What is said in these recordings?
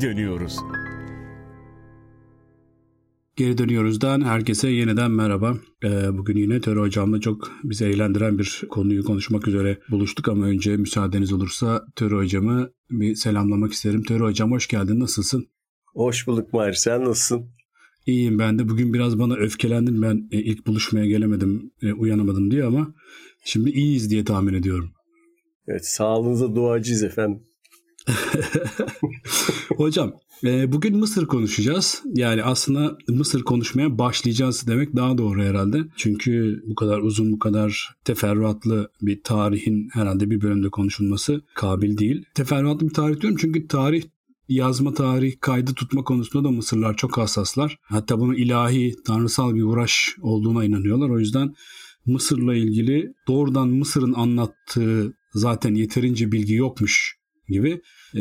geri dönüyoruz. Geri dönüyoruzdan herkese yeniden merhaba. Ee, bugün yine Terör Hocam'la çok bizi eğlendiren bir konuyu konuşmak üzere buluştuk ama önce müsaadeniz olursa Terör Hocam'ı bir selamlamak isterim. Terör Hocam hoş geldin, nasılsın? Hoş bulduk Mahir, sen nasılsın? İyiyim ben de. Bugün biraz bana öfkelendin ben e, ilk buluşmaya gelemedim, e, uyanamadım diye ama şimdi iyiyiz diye tahmin ediyorum. Evet, sağlığınıza duacıyız efendim. Hocam e, bugün Mısır konuşacağız. Yani aslında Mısır konuşmaya başlayacağız demek daha doğru herhalde. Çünkü bu kadar uzun, bu kadar teferruatlı bir tarihin herhalde bir bölümde konuşulması kabil değil. Teferruatlı bir tarih diyorum çünkü tarih yazma tarih kaydı tutma konusunda da Mısırlar çok hassaslar. Hatta bunu ilahi, tanrısal bir uğraş olduğuna inanıyorlar. O yüzden Mısır'la ilgili doğrudan Mısır'ın anlattığı zaten yeterince bilgi yokmuş gibi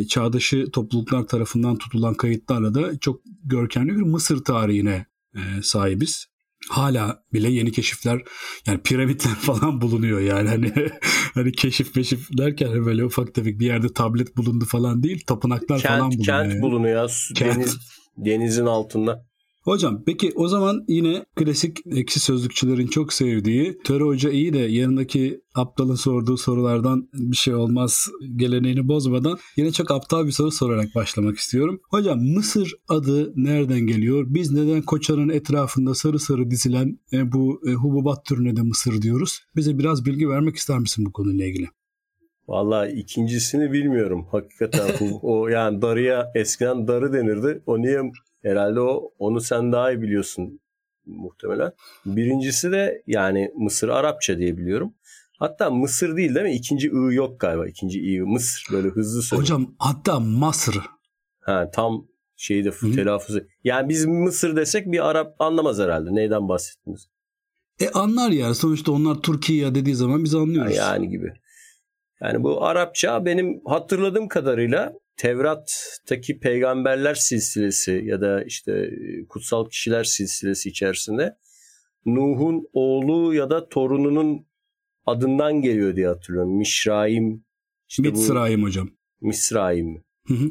çağdaşı topluluklar tarafından tutulan kayıtlarla da çok görkemli bir Mısır tarihine e, sahibiz. Hala bile yeni keşifler yani piramitler falan bulunuyor yani hani hani keşif meşif derken hani böyle ufak tefek bir yerde tablet bulundu falan değil tapınaklar kent, falan bulunuyor. Kent yani. bulunuyor Kent. Deniz, denizin altında. Hocam peki o zaman yine klasik eksi sözlükçülerin çok sevdiği Töre Hoca iyi de yanındaki aptalın sorduğu sorulardan bir şey olmaz geleneğini bozmadan yine çok aptal bir soru sorarak başlamak istiyorum. Hocam Mısır adı nereden geliyor? Biz neden Koçan'ın etrafında sarı sarı dizilen e, bu e, hububat türüne de Mısır diyoruz? Bize biraz bilgi vermek ister misin bu konuyla ilgili? Vallahi ikincisini bilmiyorum hakikaten. o yani darıya eskiden darı denirdi. O niye herhalde o onu sen daha iyi biliyorsun muhtemelen. Birincisi de yani Mısır Arapça diye biliyorum. Hatta Mısır değil değil mi? İkinci ı yok galiba. İkinci i Mısır böyle hızlı söyle. Hocam hatta Masr. Ha, tam şeyi de telaffuzu. Yani biz Mısır desek bir Arap anlamaz herhalde. Neyden bahsettiniz? E anlar yani sonuçta onlar Türkiye dediği zaman biz anlıyoruz. Yani gibi. Yani bu Arapça benim hatırladığım kadarıyla Tevrat'taki peygamberler silsilesi ya da işte e, kutsal kişiler silsilesi içerisinde Nuh'un oğlu ya da torununun adından geliyor diye hatırlıyorum. Mişraim. işte bu- Mitsrayim hocam. Misraim. Hı hı.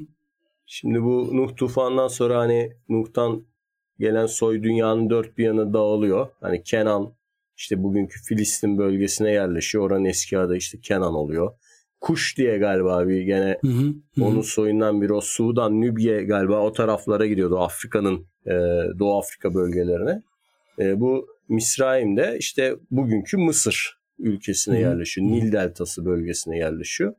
Şimdi bu Nuh tufanından sonra hani Nuh'tan gelen soy dünyanın dört bir yanı dağılıyor. Hani Kenan işte bugünkü Filistin bölgesine yerleşiyor. Oranın eski adı işte Kenan oluyor. Kuş diye galiba bir gene Hı hı. hı onun soyundan biri o Sudan, Nübye galiba o taraflara gidiyordu Afrika'nın e, Doğu Afrika bölgelerine. E, bu Misraim de işte bugünkü Mısır ülkesine Hı yerleşiyor. Nil Deltası bölgesine yerleşiyor.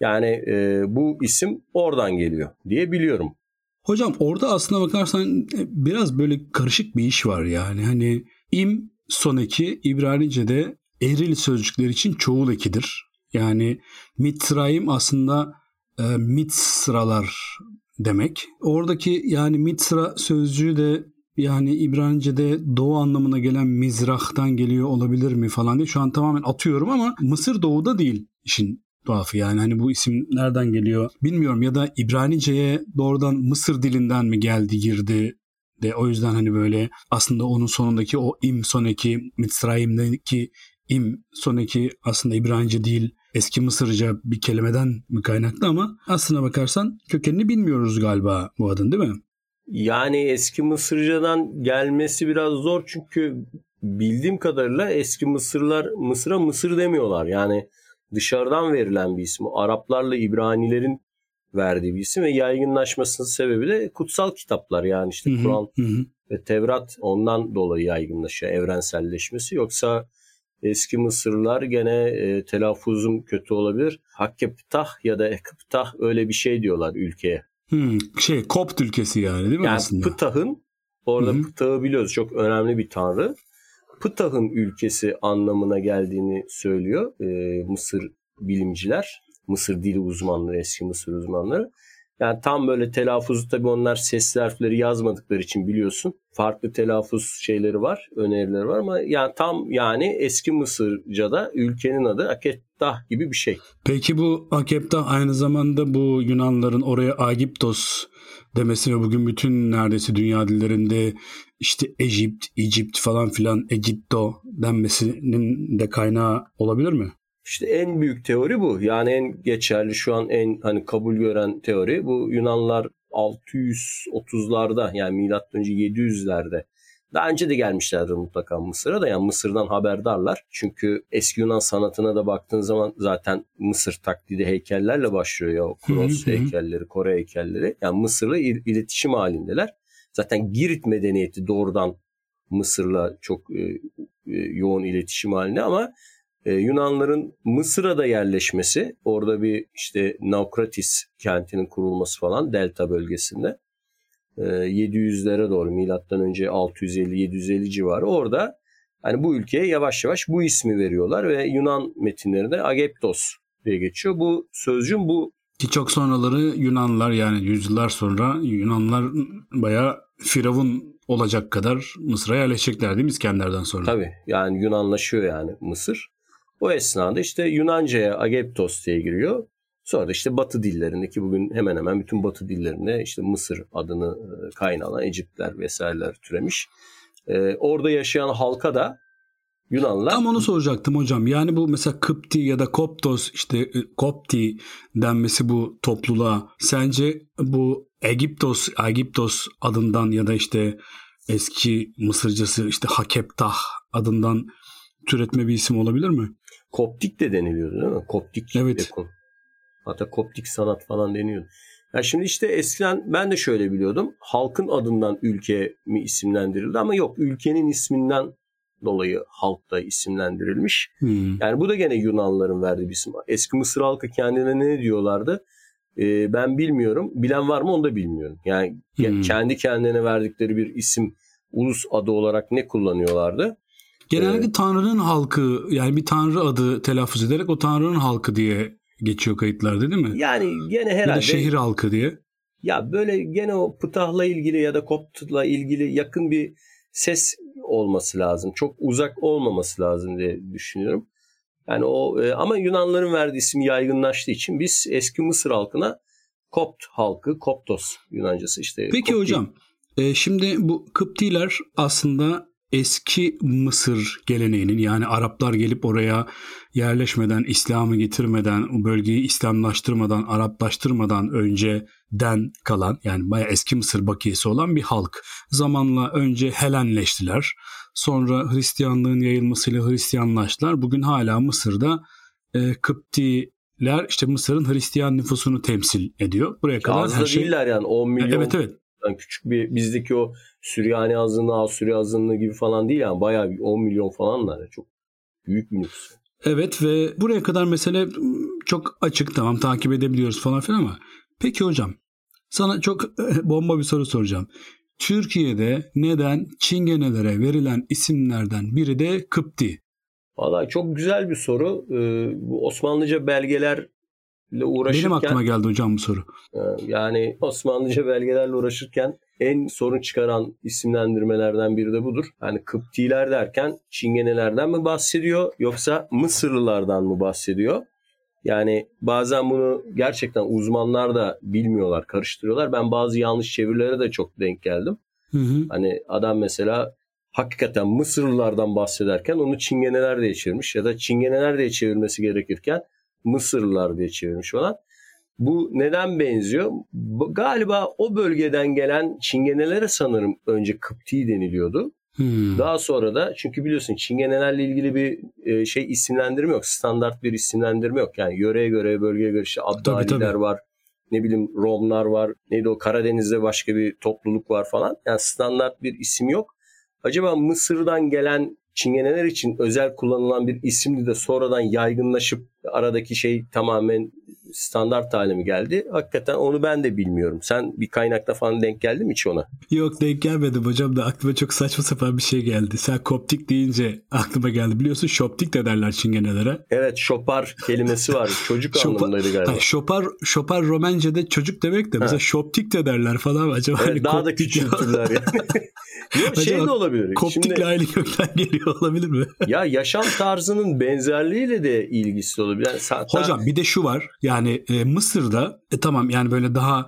Yani e, bu isim oradan geliyor diye biliyorum. Hocam orada aslına bakarsan e, biraz böyle karışık bir iş var yani. Hani im son eki İbranice'de eril sözcükler için çoğul ekidir. Yani mitraim aslında e, mitsralar demek. Oradaki yani mitsra sözcüğü de yani İbranice'de doğu anlamına gelen mizrahtan geliyor olabilir mi falan diye şu an tamamen atıyorum ama Mısır doğuda değil işin tuhafı yani hani bu isim nereden geliyor bilmiyorum ya da İbranice'ye doğrudan Mısır dilinden mi geldi girdi de o yüzden hani böyle aslında onun sonundaki o im soneki Mitzrayim'deki im soneki aslında İbranice değil eski Mısırca bir kelimeden mi kaynaklı ama aslına bakarsan kökenini bilmiyoruz galiba bu adın değil mi? Yani eski Mısırcadan gelmesi biraz zor çünkü bildiğim kadarıyla eski Mısırlar Mısır'a Mısır demiyorlar. Yani dışarıdan verilen bir isim. Araplarla İbranilerin verdiği bir isim ve yaygınlaşmasının sebebi de kutsal kitaplar yani işte Kur'an ve Tevrat ondan dolayı yaygınlaşıyor evrenselleşmesi. Yoksa eski Mısırlılar gene e, telaffuzum kötü olabilir. Hakkeptah ya da Ekptah öyle bir şey diyorlar ülkeye. Hmm, şey Kopt ülkesi yani değil mi Yani aslında? Ptah'ın orada Hı hı. Ptah'ı biliyoruz çok önemli bir tanrı. Ptah'ın ülkesi anlamına geldiğini söylüyor e, Mısır bilimciler. Mısır dili uzmanları, eski Mısır uzmanları. Yani tam böyle telaffuzu tabii onlar sesli harfleri yazmadıkları için biliyorsun. Farklı telaffuz şeyleri var, önerileri var ama yani tam yani eski Mısırca'da ülkenin adı Akettah gibi bir şey. Peki bu Akep'te aynı zamanda bu Yunanların oraya Agiptos demesi ve bugün bütün neredeyse dünya dillerinde işte Ejipt, Egypt falan filan Egipto denmesinin de kaynağı olabilir mi? İşte en büyük teori bu. Yani en geçerli şu an en hani kabul gören teori bu Yunanlar 630'larda yani milattan önce 700'lerde daha önce de gelmişlerdir mutlaka Mısır'a da yani Mısır'dan haberdarlar. Çünkü eski Yunan sanatına da baktığın zaman zaten Mısır taklidi heykellerle başlıyor ya. Kronos heykelleri, Kore heykelleri. Yani Mısır'la iletişim halindeler. Zaten Girit medeniyeti doğrudan Mısır'la çok e, e, yoğun iletişim halinde ama e, Yunanların Mısır'a da yerleşmesi, orada bir işte Naukratis kentinin kurulması falan delta bölgesinde 700'lere doğru milattan önce 650-750 civarı orada hani bu ülkeye yavaş yavaş bu ismi veriyorlar ve Yunan metinlerinde Ageptos diye geçiyor. Bu sözcüğün bu ki çok sonraları Yunanlar yani yüzyıllar sonra Yunanlar bayağı firavun olacak kadar Mısır'a yerleşecekler değil mi İskender'den sonra? Tabii yani Yunanlaşıyor yani Mısır. O esnada işte Yunanca'ya Ageptos diye giriyor. Sonra da işte Batı dillerindeki bugün hemen hemen bütün Batı dillerinde işte Mısır adını e, kaynağına Eciptler vesaireler türemiş. Ee, orada yaşayan halka da Yunanlar... Tam onu soracaktım hocam. Yani bu mesela Kıpti ya da Koptos işte e, Kopti denmesi bu topluluğa sence bu Egiptos, Egiptos adından ya da işte eski Mısırcası işte Hakeptah adından türetme bir isim olabilir mi? Koptik de deniliyordu değil mi? Koptik. Evet. Dekon. Hatta koptik sanat falan deniyordu. Ya şimdi işte eskiden ben de şöyle biliyordum. Halkın adından ülke mi isimlendirildi ama yok ülkenin isminden dolayı halk da isimlendirilmiş. Hmm. Yani bu da gene Yunanların verdiği bir isim. Eski Mısır halkı kendine ne diyorlardı? Ee, ben bilmiyorum. Bilen var mı onu da bilmiyorum. Yani hmm. kendi kendine verdikleri bir isim ulus adı olarak ne kullanıyorlardı? Genellikle ee, Tanrı'nın halkı yani bir Tanrı adı telaffuz ederek o Tanrı'nın halkı diye geçiyor kayıtlarda değil mi? Yani gene herhalde. Ya da şehir halkı diye. Ya böyle gene o Pıtah'la ilgili ya da Kopt'la ilgili yakın bir ses olması lazım. Çok uzak olmaması lazım diye düşünüyorum. Yani o e, ama Yunanların verdiği isim yaygınlaştığı için biz eski Mısır halkına Kopt halkı, Koptos Yunancası işte. Peki Kopti. hocam, e, şimdi bu Kıptiler aslında eski Mısır geleneğinin yani Araplar gelip oraya yerleşmeden, İslam'ı getirmeden, o bölgeyi İslamlaştırmadan, Araplaştırmadan önceden kalan yani bayağı eski Mısır bakiyesi olan bir halk. Zamanla önce Helenleştiler. Sonra Hristiyanlığın yayılmasıyla Hristiyanlaştılar. Bugün hala Mısır'da e, Kıptiler işte Mısır'ın Hristiyan nüfusunu temsil ediyor. Buraya kadar Az her şey... değiller yani 10 milyon. Evet evet. Yani küçük bir bizdeki o Süryani azınlığı, Asuri azınlığı gibi falan değil yani bayağı 10 milyon falanlar. Yani çok büyük bir nüfus. Evet ve buraya kadar mesele çok açık tamam takip edebiliyoruz falan filan ama peki hocam sana çok bomba bir soru soracağım. Türkiye'de neden Çingenelere verilen isimlerden biri de Kıpti? Valla çok güzel bir soru. Ee, bu Osmanlıca belgeler uğraşırken... Benim aklıma geldi hocam bu soru. E, yani Osmanlıca belgelerle uğraşırken en sorun çıkaran isimlendirmelerden biri de budur. Yani Kıptiler derken Çingenelerden mi bahsediyor yoksa Mısırlılardan mı bahsediyor? Yani bazen bunu gerçekten uzmanlar da bilmiyorlar, karıştırıyorlar. Ben bazı yanlış çevirilere de çok denk geldim. Hı hı. Hani adam mesela hakikaten Mısırlılardan bahsederken onu Çingeneler diye çevirmiş ya da Çingeneler diye çevirmesi gerekirken Mısırlılar diye çevirmiş falan. Bu neden benziyor? Galiba o bölgeden gelen çingenelere sanırım önce Kıpti deniliyordu. Hmm. Daha sonra da çünkü biliyorsun çingenelerle ilgili bir e, şey isimlendirme yok. Standart bir isimlendirme yok. Yani yöreye göre, bölgeye göre işte Abdaliler var. Ne bileyim Romlar var. Neydi o Karadeniz'de başka bir topluluk var falan. Yani standart bir isim yok. Acaba Mısır'dan gelen Çingeneler için özel kullanılan bir isimdi de sonradan yaygınlaşıp aradaki şey tamamen standart hale mi geldi? Hakikaten onu ben de bilmiyorum. Sen bir kaynakta falan denk geldin mi hiç ona? Yok denk gelmedim hocam da aklıma çok saçma sapan bir şey geldi. Sen koptik deyince aklıma geldi. Biliyorsun şoptik de derler çingenelere. Evet şopar kelimesi var. Çocuk şopar, anlamındaydı galiba. Ha, şopar, şopar Romence'de çocuk demek de mesela şoptik de derler falan. Acaba evet, hani daha da küçültürler yani. Yok şey de olabilir. Koptikle Şimdi, aynı kökten geliyor olabilir mi? ya yaşam tarzının benzerliğiyle de ilgisi olabilir. Yani zaten... Hocam bir de şu var. Yani e, Mısır'da e, tamam yani böyle daha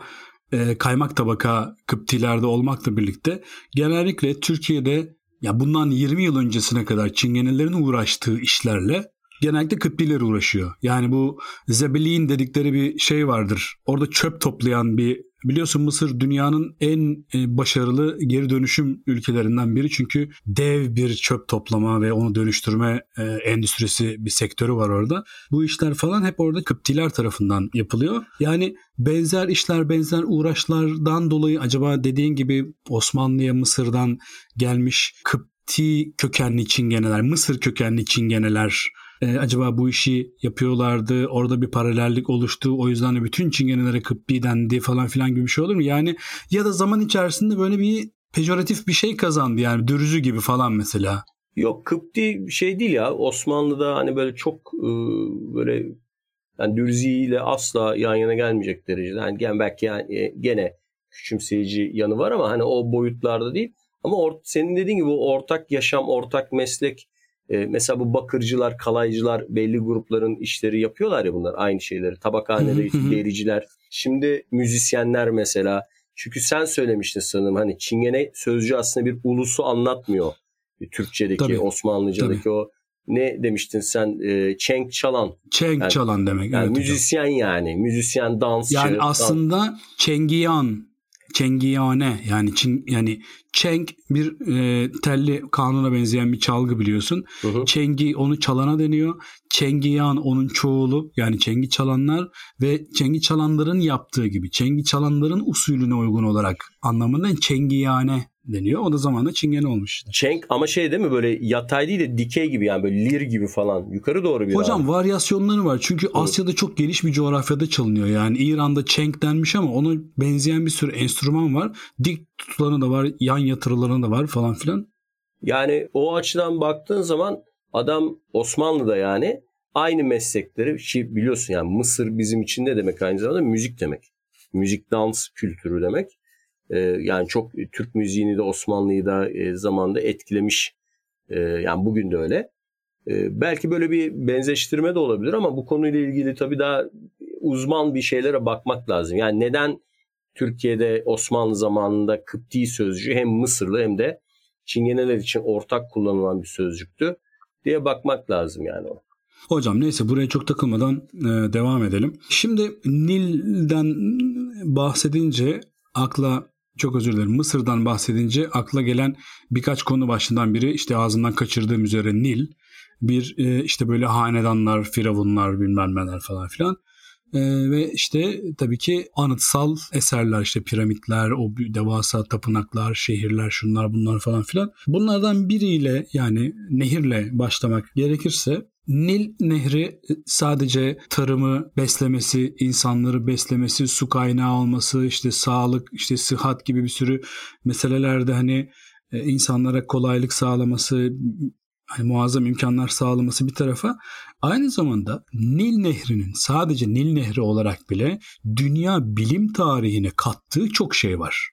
e, kaymak tabaka Kıptilerde olmakla birlikte genellikle Türkiye'de ya bundan 20 yıl öncesine kadar Çingenelerin uğraştığı işlerle genellikle Kıptiler uğraşıyor. Yani bu zebelin dedikleri bir şey vardır. Orada çöp toplayan bir Biliyorsun Mısır dünyanın en e, başarılı geri dönüşüm ülkelerinden biri. Çünkü dev bir çöp toplama ve onu dönüştürme e, endüstrisi bir sektörü var orada. Bu işler falan hep orada Kıptiler tarafından yapılıyor. Yani benzer işler, benzer uğraşlardan dolayı acaba dediğin gibi Osmanlı'ya Mısır'dan gelmiş Kıpti kökenli çingeneler, Mısır kökenli çingeneler e, acaba bu işi yapıyorlardı orada bir paralellik oluştu o yüzden de bütün çingenelere Kıppi dendi falan filan gibi bir şey olur mu? Yani ya da zaman içerisinde böyle bir pejoratif bir şey kazandı yani dürüzü gibi falan mesela. Yok Kıpti şey değil ya Osmanlı'da hani böyle çok e, böyle yani Dürzi ile asla yan yana gelmeyecek derecede. Yani gen belki yani e, gene küçümseyici yanı var ama hani o boyutlarda değil. Ama or, senin dediğin gibi ortak yaşam, ortak meslek e, mesela bu bakırcılar, kalaycılar belli grupların işleri yapıyorlar ya bunlar aynı şeyleri. Tabakhanede dericiler. Şimdi müzisyenler mesela. Çünkü sen söylemiştin sanırım hani Çingene sözcüğü aslında bir ulusu anlatmıyor. Türkçedeki, Tabii. Osmanlıcadaki Tabii. o ne demiştin sen? E, çenk çalan. Çenk yani, çalan demek. Yani evet, müzisyen hocam. yani. Müzisyen, dansçı. Yani aslında dans... çengiyan Çengiyane yani Çin, yani çeng bir e, telli kanuna benzeyen bir çalgı biliyorsun. Hı hı. Çengi onu çalana deniyor. Çengiyan onun çoğulu yani çengi çalanlar ve çengi çalanların yaptığı gibi çengi çalanların usulüne uygun olarak anlamında çengiyane deniyor. O da zamanla çingene olmuş işte. Çenk ama şey değil mi böyle yatay değil de dikey gibi yani böyle lir gibi falan yukarı doğru bir Hocam abi. varyasyonları var. Çünkü Hı. Asya'da çok geniş bir coğrafyada çalınıyor. Yani İran'da çenk denmiş ama ona benzeyen bir sürü enstrüman var. Dik tutulanı da var, yan yatırılanı da var falan filan. Yani o açıdan baktığın zaman adam Osmanlı'da yani aynı meslekleri ki biliyorsun yani Mısır bizim için ne demek aynı zamanda müzik demek. Müzik dans kültürü demek. Ee, yani çok Türk müziğini de Osmanlı'yı da e, zamanda etkilemiş. Ee, yani bugün de öyle. Ee, belki böyle bir benzeştirme de olabilir ama bu konuyla ilgili tabii daha uzman bir şeylere bakmak lazım. Yani neden Türkiye'de Osmanlı zamanında Kıpti sözcüğü hem Mısırlı hem de Çingeneler için ortak kullanılan bir sözcüktü diye bakmak lazım yani o. Hocam neyse buraya çok takılmadan e, devam edelim. Şimdi Nil'den bahsedince akla çok özür dilerim Mısır'dan bahsedince akla gelen birkaç konu başından biri işte ağzından kaçırdığım üzere Nil. Bir e, işte böyle hanedanlar, firavunlar bilmem neler falan filan. E, ve işte tabii ki anıtsal eserler işte piramitler, o devasa tapınaklar, şehirler, şunlar bunlar falan filan. Bunlardan biriyle yani nehirle başlamak gerekirse Nil Nehri sadece tarımı beslemesi, insanları beslemesi, su kaynağı olması, işte sağlık, işte sıhhat gibi bir sürü meselelerde hani e, insanlara kolaylık sağlaması, hani muazzam imkanlar sağlaması bir tarafa aynı zamanda Nil Nehri'nin sadece Nil Nehri olarak bile dünya bilim tarihine kattığı çok şey var.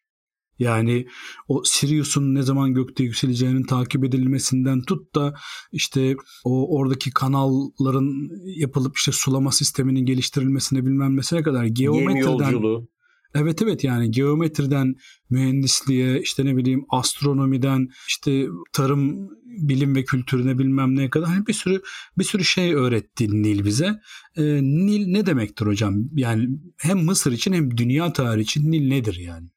Yani o Sirius'un ne zaman gökte yükseleceğinin takip edilmesinden tut da işte o oradaki kanalların yapılıp işte sulama sisteminin geliştirilmesine bilmem nesine kadar geometriden Evet evet yani geometriden mühendisliğe işte ne bileyim astronomiden işte tarım bilim ve kültürüne bilmem ne kadar hani bir sürü bir sürü şey öğretti Nil bize. Ee, Nil ne demektir hocam? Yani hem Mısır için hem dünya tarihi için Nil nedir yani?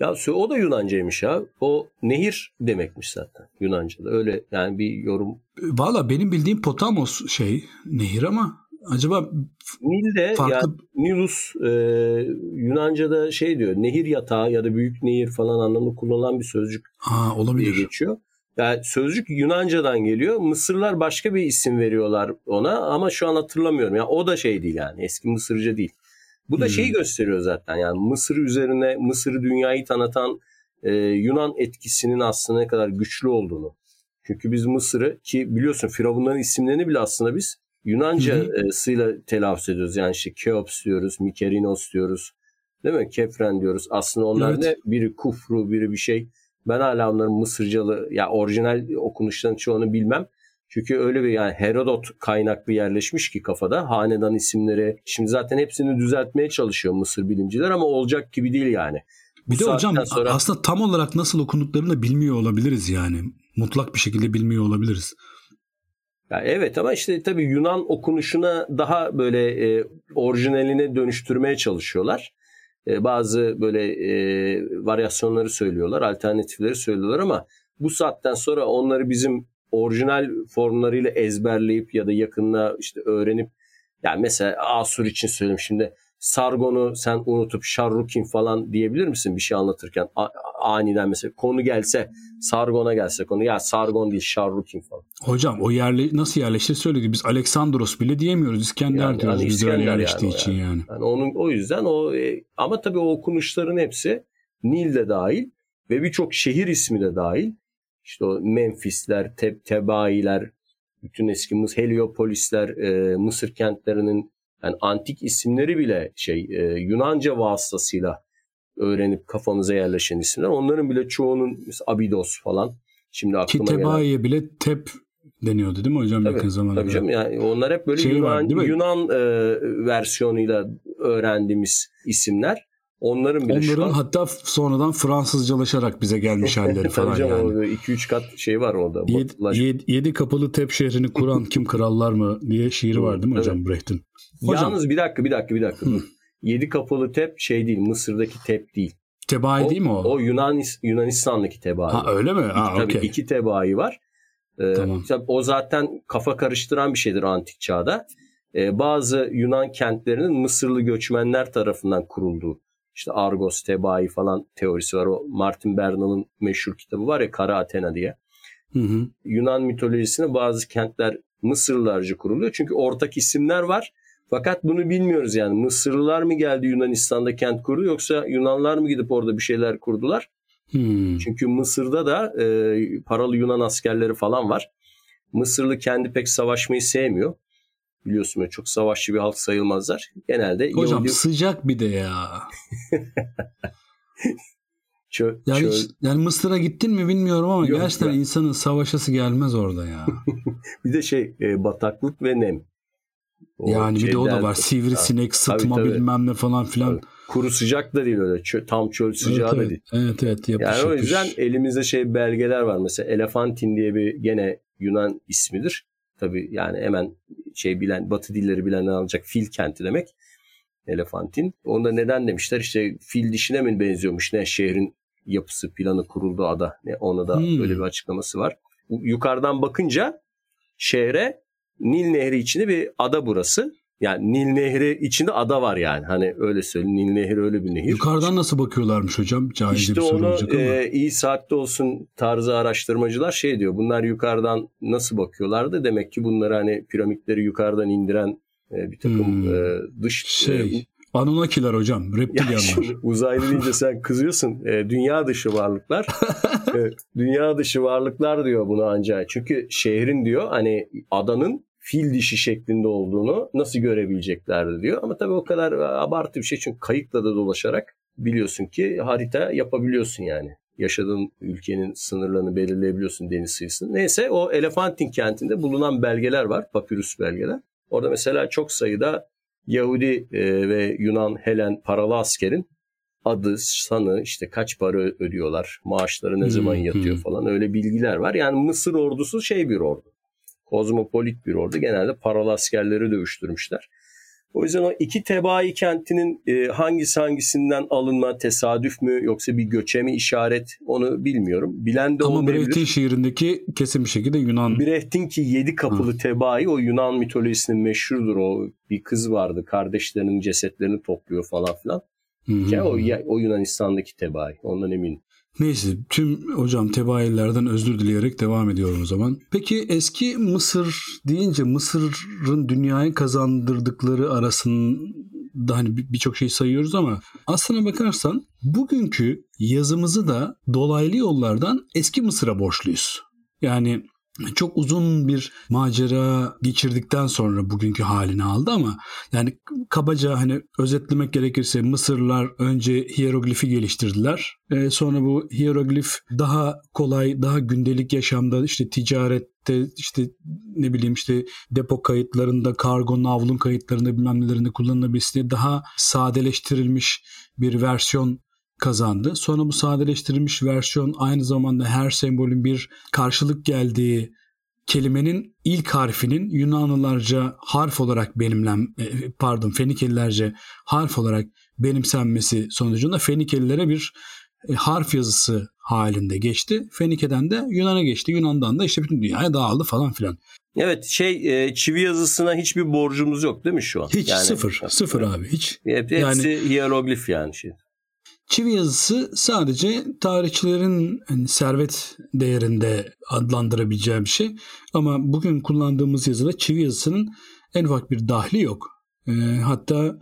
Ya o da Yunancaymış ya. O nehir demekmiş zaten Yunanca'da. Öyle yani bir yorum. Valla benim bildiğim Potamos şey nehir ama acaba Nil de farklı... yani Nilus e, Yunanca'da şey diyor nehir yatağı ya da büyük nehir falan anlamında kullanılan bir sözcük ha, olabilir. diye geçiyor. Yani sözcük Yunanca'dan geliyor. Mısırlar başka bir isim veriyorlar ona ama şu an hatırlamıyorum. Yani o da şey değil yani eski Mısırca değil. Bu da hmm. şeyi gösteriyor zaten yani Mısır üzerine Mısır'ı dünyayı tanıtan e, Yunan etkisinin aslında ne kadar güçlü olduğunu. Çünkü biz Mısır'ı ki biliyorsun Firavunların isimlerini bile aslında biz Yunanca'sıyla e, telaffuz ediyoruz. Yani işte Keops diyoruz, Mikerinos diyoruz. Değil mi? Kefren diyoruz. Aslında onlar evet. ne? Biri kufru, biri bir şey. Ben hala onların Mısırcalı, ya orijinal okunuşlarının çoğunu bilmem. Çünkü öyle bir yani Herodot kaynaklı yerleşmiş ki kafada hanedan isimleri. Şimdi zaten hepsini düzeltmeye çalışıyor Mısır bilimciler ama olacak gibi değil yani. Bir Bu de hocam sonra... aslında tam olarak nasıl okunduklarını da bilmiyor olabiliriz yani. Mutlak bir şekilde bilmiyor olabiliriz. Ya evet ama işte tabii Yunan okunuşuna daha böyle e, orijinaline dönüştürmeye çalışıyorlar. e, bazı böyle e, varyasyonları söylüyorlar, alternatifleri söylüyorlar ama bu saatten sonra onları bizim orijinal formlarıyla ezberleyip ya da yakında işte öğrenip yani mesela Asur için söyleyeyim şimdi Sargon'u sen unutup Şarrukin falan diyebilir misin bir şey anlatırken aniden mesela konu gelse Sargon'a gelse konu ya Sargon değil Şarrukin falan. Hocam o yerli nasıl yerleştir söyledi. Biz Aleksandros bile diyemiyoruz. İskender Yani- diyoruz yani biz öyle yerleştiği yani için yani. yani. Yani onun o yüzden o e, ama tabii o okunuşların hepsi Nil'de dahil ve birçok şehir ismi de dahil. İşte o Memphisler, Te- Tebailer, bütün eski Mıs Heliopolisler, e, Mısır kentlerinin yani antik isimleri bile şey e, Yunanca vasıtasıyla öğrenip kafamıza yerleşen isimler. Onların bile çoğunun Abidos falan. Şimdi Ki aklıma gelen. Tebai'ye bile tep deniyordu değil mi hocam Tabii, yakın zamanda? Tabii canım yani onlar hep böyle Şey var, Yunan, mi? Yunan e, versiyonuyla öğrendiğimiz isimler. Onların bile şu Onların an hatta sonradan Fransızcalaşarak bize gelmiş halleri falan Tabii canım, yani. o 2-3 kat şey var orada. Yedi, Batılaş- yedi, yedi kapılı tep şehrini kuran kim krallar mı diye şiiri var değil mi hocam Brecht'in? Hocam Yalnız bir dakika bir dakika bir dakika Hı. Yedi kapılı tep şey değil Mısır'daki tep değil. Tebai değil mi o? O Yunan, Yunanistan'daki tebai. ha öyle mi? Ha Tabii okey. iki tebai var. Ee, Tamam. o zaten kafa karıştıran bir şeydir antik çağda. Ee, bazı Yunan kentlerinin Mısırlı göçmenler tarafından kurulduğu. İşte Argos, Tebai falan teorisi var. O Martin Bernal'ın meşhur kitabı var ya Kara Athena diye. Hı hı. Yunan mitolojisine bazı kentler Mısırlılarca kuruluyor. Çünkü ortak isimler var. Fakat bunu bilmiyoruz yani. Mısırlılar mı geldi Yunanistan'da kent kurdu yoksa Yunanlar mı gidip orada bir şeyler kurdular? Hmm. Çünkü Mısır'da da e, paralı Yunan askerleri falan var. Mısırlı kendi pek savaşmayı sevmiyor. Biliyorsun böyle çok savaşçı bir halk sayılmazlar. Genelde Hocam Yahudi sıcak bir de ya. çö- Yani, çöl- hiç- yani Mısır'a gittin mi bilmiyorum ama Yok, gerçekten yok. insanın savaşası gelmez orada ya. bir de şey e, bataklık ve nem. O yani bir de o da var. Sivrisinek, sıtma tabii. bilmem ne falan filan. Tabii. Kuru sıcak da değil öyle. Çö- tam çöl sıcağı evet, da değil. evet, evet, yapış, Yani o yapış. yüzden elimizde şey belgeler var. Mesela Elefantin diye bir gene Yunan ismidir. Tabii yani hemen şey bilen Batı dilleri bilenler alacak fil kenti demek. Elefantin. Onda neden demişler işte fil dişine mi benziyormuş ne şehrin yapısı planı kuruldu ada. Ne ona da Hmm. böyle bir açıklaması var. Yukarıdan bakınca şehre Nil Nehri içinde bir ada burası. Yani Nil Nehri içinde ada var yani. Hani öyle söyleyeyim. Nil Nehri öyle bir nehir. Yukarıdan nasıl bakıyorlarmış hocam? Cahilce İşte bir soru onu olacak ama. e, iyi saatte olsun tarzı araştırmacılar şey diyor. Bunlar yukarıdan nasıl bakıyorlardı? Demek ki bunları hani piramitleri yukarıdan indiren e, bir takım Hmm. e, dış Şey, e, Anunnakiler hocam. ya Reptilyanlar. uzaylı deyince sen kızıyorsun. E, dünya dışı varlıklar. E, dünya dışı varlıklar diyor bunu ancak. Çünkü şehrin diyor hani adanın fil dişi şeklinde olduğunu nasıl görebileceklerdi diyor. Ama tabii o kadar abartı bir şey çünkü kayıkla da dolaşarak biliyorsun ki harita yapabiliyorsun yani. Yaşadığın ülkenin sınırlarını belirleyebiliyorsun deniz kıyısını. Neyse o Elefantin kentinde bulunan belgeler var. Papyrus belgeler. Orada mesela çok sayıda Yahudi e, ve Yunan Helen paralı askerin adı, sanı, işte kaç para ödüyorlar, maaşları ne zaman Hmm, yatıyor hmm. falan öyle bilgiler var. Yani Mısır ordusu şey bir ordu. Kozmopolit bir ordu. Genelde paralı askerleri dövüştürmüşler. O yüzden o iki tebai kentinin e, hangisi hangisinden alınma tesadüf mü yoksa bir göçe mi işaret onu bilmiyorum. Bilen de Ama. Brecht'in şiirindeki kesin bir şekilde Yunan Brecht'in ki yedi kapılı tebai o Yunan mitolojisinin meşhurdur o bir kız vardı kardeşlerinin cesetlerini topluyor falan filan. Hı hı. Ya o, o Yunanistan'daki tebai ondan eminim. Neyse tüm hocam tebaillerden özür dileyerek devam ediyorum o zaman. Peki eski Mısır deyince Mısır'ın dünyaya kazandırdıkları arasında hani bir- birçok şey sayıyoruz ama aslına bakarsan bugünkü yazımızı da dolaylı yollardan eski Mısır'a borçluyuz. Yani çok uzun bir macera geçirdikten sonra bugünkü halini aldı ama yani kabaca hani özetlemek gerekirse Mısırlılar önce hieroglifi geliştirdiler. Ee, sonra bu hieroglif daha kolay, daha gündelik yaşamda işte ticarette işte ne bileyim işte depo kayıtlarında, kargo, navlun kayıtlarında bilmem nelerinde kullanılabilsin diye daha sadeleştirilmiş bir versiyon kazandı. Sonra bu sadeleştirilmiş versiyon aynı zamanda her sembolün bir karşılık geldiği kelimenin ilk harfinin Yunanlılarca harf olarak benimlen e, pardon Fenikelilerce harf olarak benimsenmesi sonucunda Fenikelilere bir e, harf yazısı halinde geçti. Fenike'den de Yunan'a geçti. Yunan'dan da işte bütün dünyaya dağıldı falan filan. Evet şey e, çivi yazısına hiçbir borcumuz yok değil mi şu an? Hiç yani, sıfır. Sıfır abi hiç. Hep, hepsi yani, hieroglif yani şey. Çivi yazısı sadece tarihçilerin yani servet değerinde adlandırabileceği bir şey. Ama bugün kullandığımız yazıda çivi yazısının en ufak bir dahli yok. E, hatta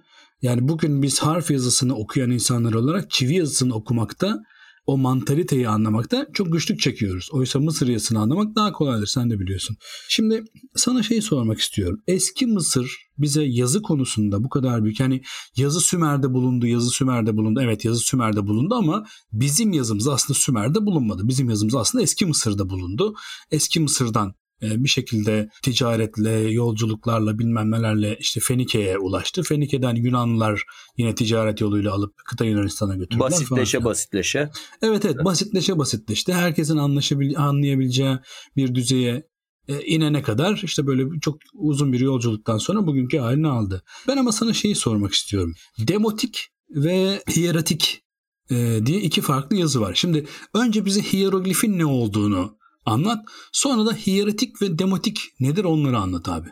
yani bugün biz harf yazısını okuyan insanlar olarak çivi yazısını okumakta o mantaliteyi anlamakta çok güçlük çekiyoruz. Oysa Mısır yazısını anlamak daha kolaydır sen de biliyorsun. Şimdi sana şey sormak istiyorum. Eski Mısır bize yazı konusunda bu kadar büyük hani yazı Sümer'de bulundu, yazı Sümer'de bulundu. Evet yazı Sümer'de bulundu ama bizim yazımız aslında Sümer'de bulunmadı. Bizim yazımız aslında eski Mısır'da bulundu. Eski Mısır'dan bir şekilde ticaretle, yolculuklarla bilmem nelerle işte Fenike'ye ulaştı. Fenike'den Yunanlılar yine ticaret yoluyla alıp kıta Yunanistan'a götürdüler. Basitleşe falan. basitleşe. Evet evet basitleşe basitleşti. Herkesin anlaşabil anlayabileceği bir düzeye e, inene kadar işte böyle çok uzun bir yolculuktan sonra bugünkü halini aldı. Ben ama sana şeyi sormak istiyorum. Demotik ve hieratik e, diye iki farklı yazı var. Şimdi önce bize hieroglifin ne olduğunu anlat. Sonra da hieratik ve demotik nedir onları anlat abi.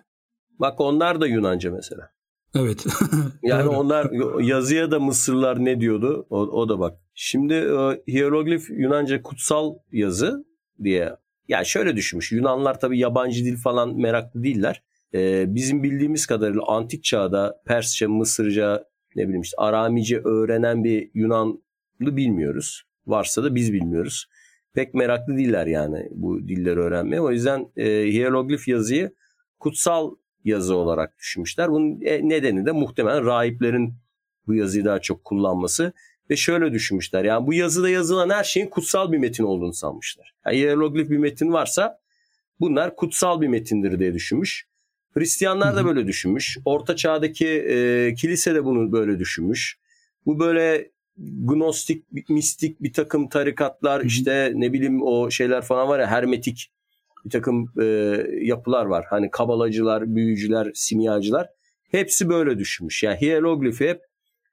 Bak onlar da Yunanca mesela. Evet. yani onlar yazıya da Mısırlar ne diyordu? O, o da bak. Şimdi e, hieroglif Yunanca kutsal yazı diye. Yani şöyle düşünmüş. Yunanlar tabii yabancı dil falan meraklı değiller. E, bizim bildiğimiz kadarıyla antik çağda Persçe, Mısırca, ne bileyim işte Aramice öğrenen bir Yunanlı bilmiyoruz. Varsa da biz bilmiyoruz pek meraklı değiller yani bu dilleri öğrenmeye. O yüzden e, hieroglif yazıyı kutsal yazı olarak düşünmüşler. Bunun e, nedeni de muhtemelen rahiplerin bu yazıyı daha çok kullanması ve şöyle düşünmüşler. Yani bu yazıda yazılan her şeyin kutsal bir metin olduğunu sanmışlar. Yani hieroglif bir metin varsa bunlar kutsal bir metindir diye düşünmüş. Hristiyanlar da böyle düşünmüş. Orta çağdaki e, kilise de bunu böyle düşünmüş. Bu böyle gnostik, mistik bir takım tarikatlar Hı-hı. işte ne bileyim o şeyler falan var ya hermetik bir takım e, yapılar var. Hani kabalacılar, büyücüler, simyacılar hepsi böyle düşünmüş. Yani hieroglifi hep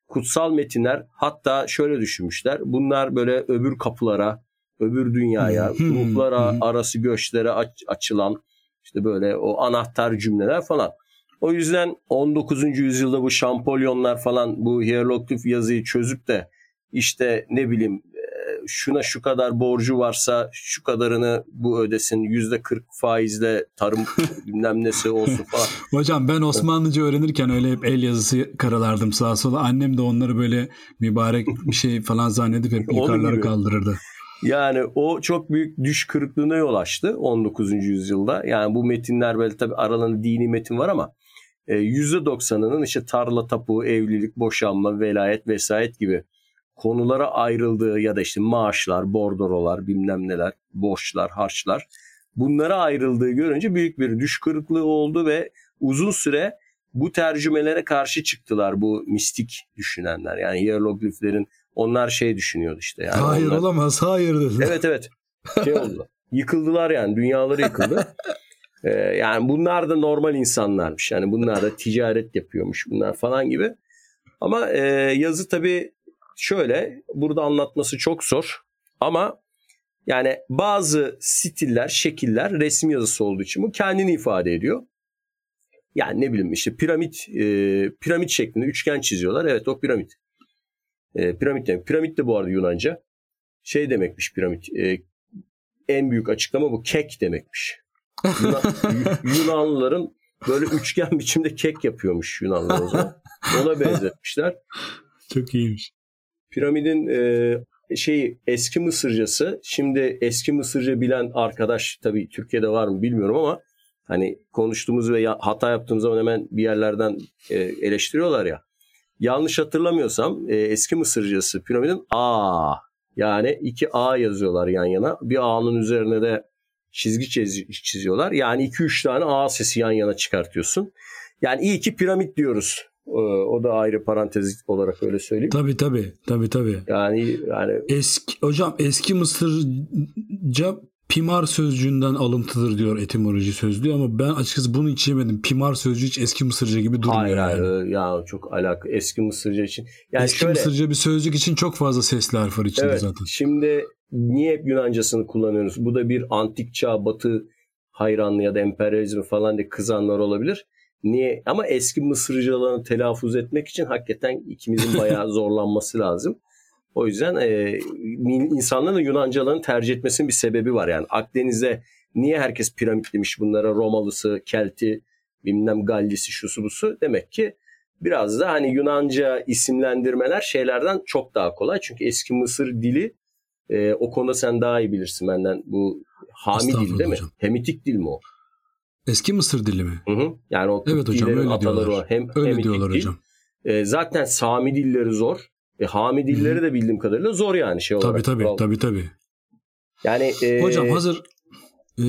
kutsal metinler hatta şöyle düşünmüşler. Bunlar böyle öbür kapılara, öbür dünyaya, ruhlara arası göçlere aç, açılan işte böyle o anahtar cümleler falan. O yüzden 19. yüzyılda bu şampolyonlar falan bu hieroglif yazıyı çözüp de işte ne bileyim e, şuna şu kadar borcu varsa şu kadarını bu ödesin yüzde 40 faizle tarım bilmem nesi olsun falan. Hocam ben Osmanlıca öğrenirken öyle hep el yazısı karalardım sağa sola. Annem de onları böyle mübarek bir şey falan zannedip hep yukarılara kaldırırdı. Yani o çok büyük düş kırıklığına yol açtı 19. yüzyılda. Yani bu metinler böyle tabii aralarında dini metin var ama %90'ının e, işte tarla tapu, evlilik, boşanma, velayet vesayet gibi konulara ayrıldığı ya da işte maaşlar, bordorolar, bilmem neler, borçlar, harçlar bunlara ayrıldığı görünce büyük bir düş kırıklığı oldu ve uzun süre bu tercümelere karşı çıktılar bu mistik düşünenler. Yani hierogliflerin onlar şey düşünüyordu işte. Yani hayır onlar... olamaz hayır dediler. Evet evet şey oldu. Yıkıldılar yani dünyaları yıkıldı. Ee, yani bunlar da normal insanlarmış. Yani bunlar da ticaret yapıyormuş bunlar falan gibi. Ama e, yazı tabii şöyle burada anlatması çok zor ama yani bazı stiller, şekiller resim yazısı olduğu için bu kendini ifade ediyor. Yani ne bileyim işte piramit e, piramit şeklinde üçgen çiziyorlar. Evet o piramit. E, piramit demek. Piramit de bu arada Yunanca. Şey demekmiş piramit. E, en büyük açıklama bu. Kek demekmiş. Yunan, Yunanlıların böyle üçgen biçimde kek yapıyormuş Yunanlılar o zaman. Ona benzetmişler. Çok iyiymiş. Piramidin e, şeyi eski Mısırcası. Şimdi eski Mısırca bilen arkadaş tabii Türkiye'de var mı bilmiyorum ama hani konuştuğumuz ve hata yaptığımız zaman hemen bir yerlerden e, eleştiriyorlar ya. Yanlış hatırlamıyorsam e, eski Mısırcası piramidin A yani iki A yazıyorlar yan yana. Bir A'nın üzerine de çizgi çiziyorlar. Yani iki üç tane A sesi yan yana çıkartıyorsun. Yani iyi ki piramit diyoruz o da ayrı parantez olarak öyle söyleyeyim. Tabii tabii. Tabii tabii. Yani yani eski hocam eski Mısırca Pimar sözcüğünden alıntıdır diyor etimoloji sözlüğü ama ben açıkçası bunu hiç yemedim. Pimar sözcüğü hiç eski Mısırca gibi durmuyor. Hayır hayır yani. ya çok alaka eski Mısırca için. Yani eski şöyle, Mısırca bir sözcük için çok fazla sesli harf var içinde evet, zaten. Şimdi niye hep Yunancasını kullanıyoruz? Bu da bir antik çağ batı hayranlığı ya da emperyalizmi falan diye kızanlar olabilir. Niye? Ama eski Mısırcalarını telaffuz etmek için hakikaten ikimizin bayağı zorlanması lazım. O yüzden e, insanların da Yunancalarını tercih etmesinin bir sebebi var. Yani Akdeniz'de niye herkes piramitlemiş bunlara Romalısı, Kelti, bilmem Gallisi, şusu busu. Demek ki biraz da hani Yunanca isimlendirmeler şeylerden çok daha kolay. Çünkü eski Mısır dili e, o konuda sen daha iyi bilirsin benden. Bu Hami dil değil mi? Hocam. Hemitik dil mi o? Eski Mısır dili mi? Hı hı. Yani o evet hocam öyle ataları diyorlar. Hem öyle diyorlar dil. hocam. E, zaten Sami dilleri zor. E, Hami dilleri Hı-hı. de bildiğim kadarıyla zor yani şey olarak. Tabii tabii Vallahi. tabii tabii. Yani e, hocam hazır e,